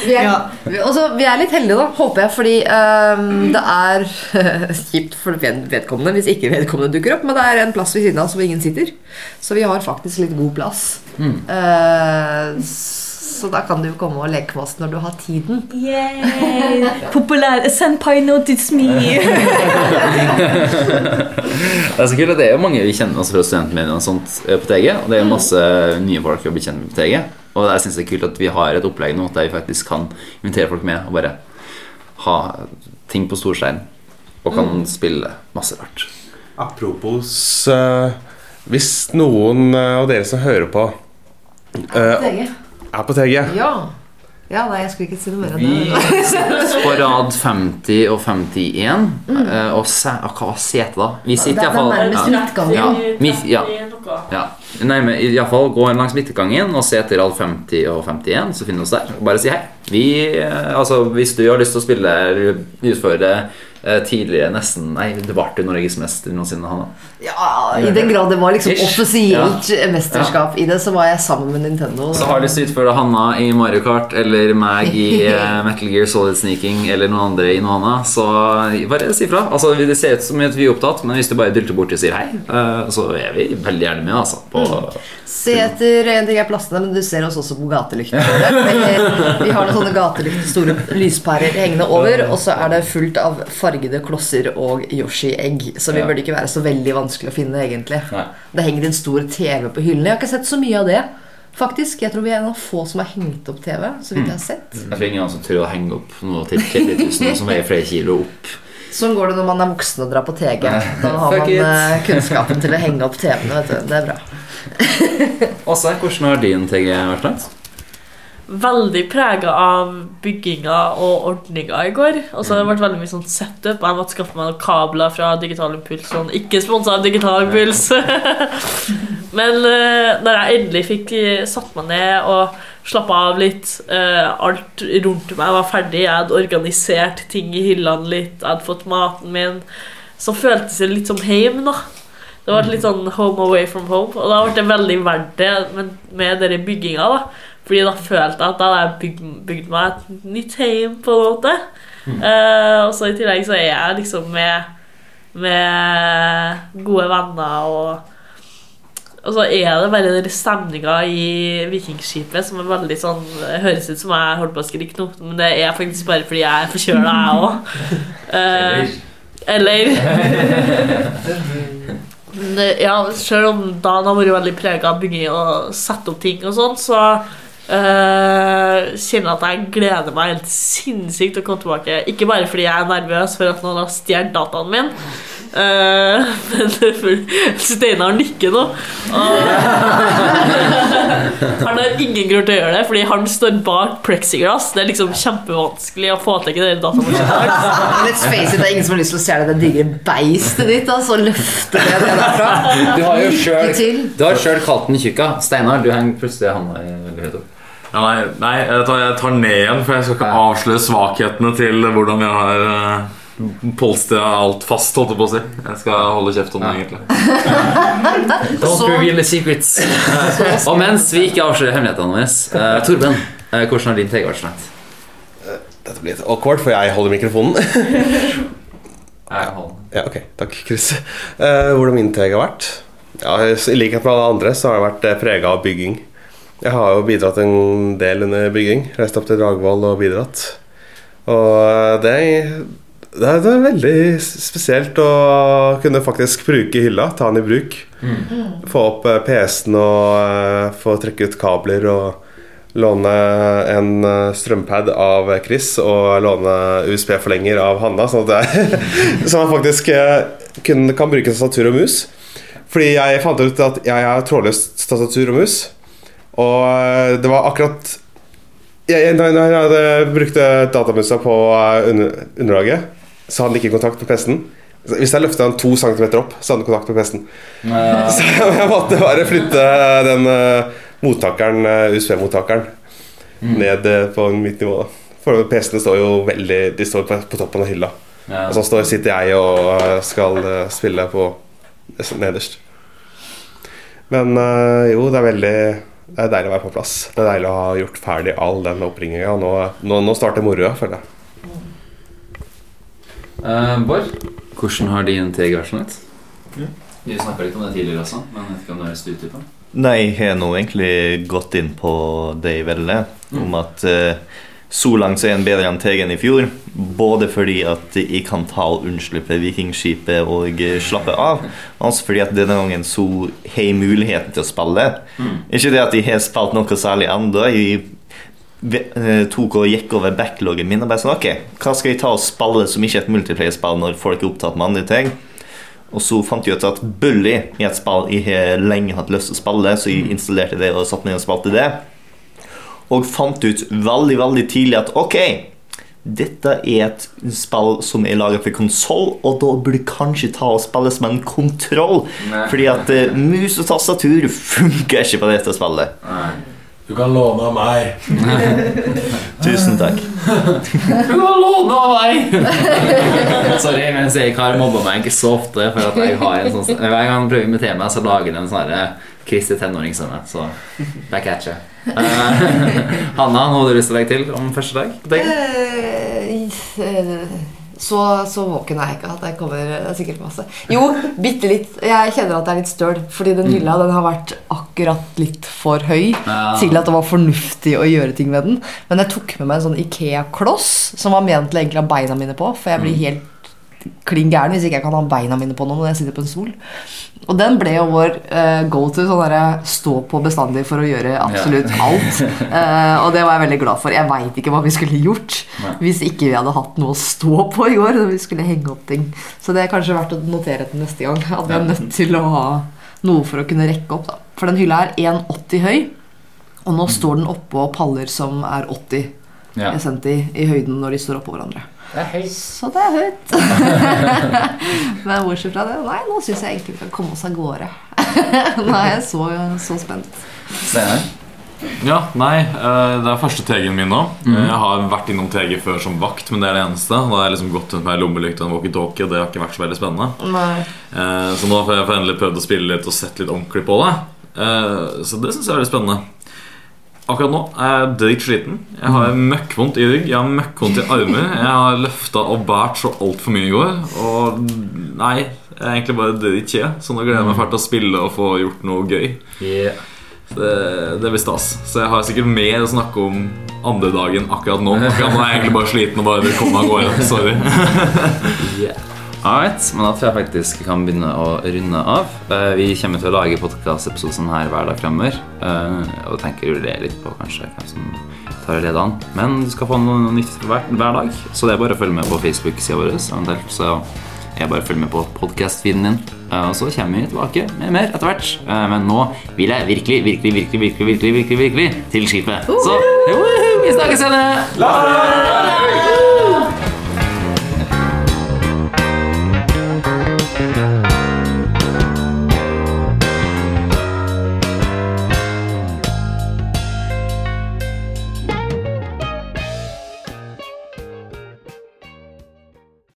Vi er, vi, også, vi er litt heldige, da, håper jeg, fordi um, det er kjipt for vedkommende hvis ikke vedkommende dukker opp, men det er en plass ved siden av oss hvor ingen sitter. Så vi har faktisk litt god plass. Eh, så da kan du jo komme og leke med oss når du har tiden. Yay! Populær Senpai notice me! Det er så kult at det er jo mange vi kjenner oss fra studentmediene og sånt eh, på TG. Og det er masse nye folk å bli kjent med på TG. Og jeg synes det er kult at vi har et opplegg nå der vi faktisk kan invitere folk med og bare ha ting på storstein Og kan Mm. spille masse rart. Apropos uh, Hvis noen eh, av dere som hører på eh, Er på TG Ja. ja, nei, jeg skulle ikke si noe mer enn Vi det. på rad 50 og 51. Mm. Og se, ah, hva var setet, da? Vi sitter Det er iallfall nærmest midtgangen. Ja, midt, ja. Ja, nærme, i alle fall Gå langs midtgangen og se etter rad 50 og 51, så finner du oss der. Bare si hei. Vi, eh, altså, hvis du har lyst til å spille utføre eh, tidligere nesten Nei, det ble jo Norges mester noensinne, Hanna. Ja, I den grad det var liksom Ish. offisielt Ja. mesterskap i det, så var jeg sammen med Nintendo. Så har du til å utføre Hanna i Mario Kart eller meg i eh, Metal Gear Solid Sneaking eller noen andre i noe annet, så bare si fra. Altså, det ser ut som at vi er opptatt, men hvis du bare dulter borti og sier hei, eh, så er vi veldig gjerne med, altså. På, Se etter en ting er deg, men du ser oss også på gatelyktene. Vi har noen sånne gatelykter, store lyspærer hengende over, og så er det fullt av fargede klosser og Yoshi-egg. Så vi Ja. burde ikke være så veldig vanskelig å finne, egentlig. Nei. Det henger en stor TV på hyllene. Jeg har ikke sett så mye av det. Faktisk, Jeg tror vi er en av få som har hengt opp TV. Så vidt jeg har sett jeg tror ingen som tør å henge opp noe til 30 000 som veier flere kilo opp. Sånn går det når man er voksen og drar på TG. Da har man it. eh, kunnskapen til å henge opp TV-ene. Det er bra. Åse, hvordan har din TG vært langt? Veldig prega av bygginga og ordninga i går. Og så har det vært veldig mye sånn setup. Jeg måtte skaffe meg noen kabler fra Digital Impuls. Sånn. Ikke sponsa av Digital Impuls. Men uh, når jeg endelig fikk eh, satt meg ned og slappa av litt uh, Alt rundt meg var ferdig. Jeg hadde organisert ting i hyllene litt. Jeg hadde fått maten min. Så føltes det litt som hjem, da. Det ble litt sånn home away from home. Og da ble det veldig verdt det med, med denne bygginga. da Fordi da følte jeg at da hadde jeg bygd, bygd meg et nytt hjem, på en måte. Eh, og så i tillegg så er jeg liksom med, med gode venner og og så er det bare den stemninga i Vikingskipet som er veldig sånn høres ut som jeg holdt på å skrike nå, men det er faktisk bare fordi jeg er forkjøla, jeg òg. eller Men Ja, selv om dagen har vært veldig prega av bygging og sette opp ting og sånn, så eh, kjenner at jeg gleder meg helt sinnssykt til å komme tilbake. Ikke bare fordi jeg er nervøs for at noen har stjålet dataen min, eh, men Steinar nikker nå. Han har ingen grunn til å gjøre det, fordi han står bak plexiglass. Det er liksom kjempevanskelig å få tak i. Let's face it, det er ingen som har lyst til å se det digre beistet ditt. Altså, løfte det det derfra. Du har jo sjøl til. Kalt den tjukka. Steinar, du henger plutselig handa i veldig høyt opp. Ja, nei, nei jeg, tar, jeg tar ned igjen, for jeg skal ikke avsløre svakhetene til hvordan jeg har uh, polstra alt fast. holdt jeg på å si Jeg skal holde kjeft om det, egentlig. Don't Så- reveal the secrets. og mens vi ikke avslører hemmelighetene våre, uh, Torben, uh, hvordan har din TG vært så langt? Dette blir litt awkward, for jeg holder mikrofonen. Jeg holder. Ja, ok, takk, Chris. Eh, hvordan min teg har vært? Ja, I likhet med alle andre så har jeg vært prega av bygging. Jeg har jo bidratt en del under bygging. Reist opp til Dragvoll og bidratt. Og eh, det det er, det er veldig spesielt å kunne faktisk bruke hylla, ta den i bruk. Få opp eh, PC-en og eh, få trekke ut kabler og låne en eh, strømpad av Chris og låne USB-forlenger av Hanna, sånn at jeg, så man faktisk kun kan bruke tastatur og mus. Fordi jeg fant ut at jeg har trådløst tastatur og mus. Og det var akkurat jeg, jeg, jeg jeg brukte datamusa på under, underlaget, så hadde han ikke kontakt med PC-en. Hvis jeg løfta den to centimeter opp, så hadde han kontakt med PC-en. Så jeg måtte bare flytte den eh, mottakeren, eh, USB-mottakeren ned eh, på mitt nivå. da. For PC-ene står jo veldig De står på, på toppen av hylla. Ja. Og så står, sitter jeg og skal spille på nederst. Men jo, det er veldig Det er deilig å være på plass. Det er deilig å ha gjort ferdig all den oppringinga. Nå, nå, nå starter moroa, føler jeg. Eh, Bård, hvordan har din TG vært sånn ut? Vi snakka litt om det tidligere også, men jeg vet ikke om du har lyst til å utdype? Nei, jeg har nå egentlig gått inn på det jeg ville, om at uh, så langt så er en bedre enn TG-en i fjor. Både fordi at jeg kan ta og unnslippe Vikingskipet og eh, slappe av, og også fordi at denne gangen så har jeg muligheten til å spille. Ikke det at jeg har spilt noe særlig ennå. Eh, tok og gikk over backloggen min og bare sånn Ok, hva skal jeg ta og spille som ikke er et multiplayer-spill når folk er opptatt med andre ting? Og så fant jeg ut at Bully er et spill jeg har lenge hatt lyst til å spille, så jeg installerte det og satte ned og spilte det. Og fant ut veldig, veldig tidlig at ok, dette er et spill som er laget for konsoll, og da burde kanskje ta og spille som en kontroll. Nei. Fordi at eh, mus og tastatur funker ikke på dette spillet. Du kan låne av meg. Tusen takk. Du kan låne av meg! Sorry, mens jeg har mobba meg ikke så ofte. For at jeg har en sånn Hver gang han prøver å invitere meg, så lager han en sånn herre Kristi tenåringsstemme. Så back at you. Eh, Hanna, noe du har lyst til å legge til om første dag? på dagen? Så, så våken er jeg ikke at jeg kommer det er sikkert masse. Jo, bitte litt. Jeg kjenner at det er litt støl. Fordi den hylla den har vært akkurat litt for høy Ja. til at det var fornuftig å gjøre ting med den. Men jeg tok med meg en sånn Ikea-kloss som var ment til egentlig å ha beina mine på. For jeg blir helt klin gæren hvis ikke jeg kan ha beina mine på noe når jeg sitter på en stol. Og den ble jo vår uh, go to. Sånn derre stå på bestandig for å gjøre absolutt alt. Uh, og det var jeg veldig glad for. Jeg veit ikke hva vi skulle gjort Nei. hvis ikke vi hadde hatt noe å stå på i går. Når vi skulle henge opp ting Så det er kanskje verdt å notere til neste gang. At vi er nødt til å ha noe for å kunne rekke opp. Da. For den hylla er 1,80 høy. Og nå står den oppå paller som er 80 Ja. cm i høyden når de står oppå hverandre. Det er høyt. Så det er høyt. Men bortsett fra det, nei, nå syns jeg egentlig vi kan komme oss av gårde. nå er jeg så, så spent. Steinar? Ja, nei, eh, det er første TG-en min nå. Jeg har vært innom TG før som vakt, men det er det eneste. Da har jeg liksom gått rundt med lommelykt og en walkietalkie, og det har ikke vært så veldig spennende. Nei. Eh, Så nå får jeg endelig prøvd å spille litt og sett litt ordentlig på det. Eh, Så det syns jeg er veldig spennende. Akkurat nå er jeg dritsliten. Jeg har møkkvondt i rygg, jeg har møkkvondt i armer. Jeg har løfta og båret så altfor mye i går. Og nei, jeg er egentlig bare dritkje. Så nå gleder jeg meg fælt til å spille og få gjort noe gøy. Yeah. Det, det blir stas. Så jeg har sikkert mer å snakke om andre dagen akkurat nå. Akkurat nå er jeg egentlig bare sliten og bare vil komme av gårde. Sorry. Alright, men da tror jeg faktisk kan begynne å runde av. Eh, Vi kommer til å lage podkastepisoder sånn her hver dag fremover. eh, Og tenker å le litt på kanskje hvem som tar an. Men du skal få noe nytt hver, hver dag, så det er bare å følge med på Facebook-sida vår. Eventuelt så jeg bare følger med på podcast-feeden din. Eh, Og så kommer vi tilbake med mer etter hvert. Eh, Men nå vil jeg virkelig, virkelig, virkelig, virkelig, virkelig, virkelig, virkelig til skipet. Så vi snakkes senere!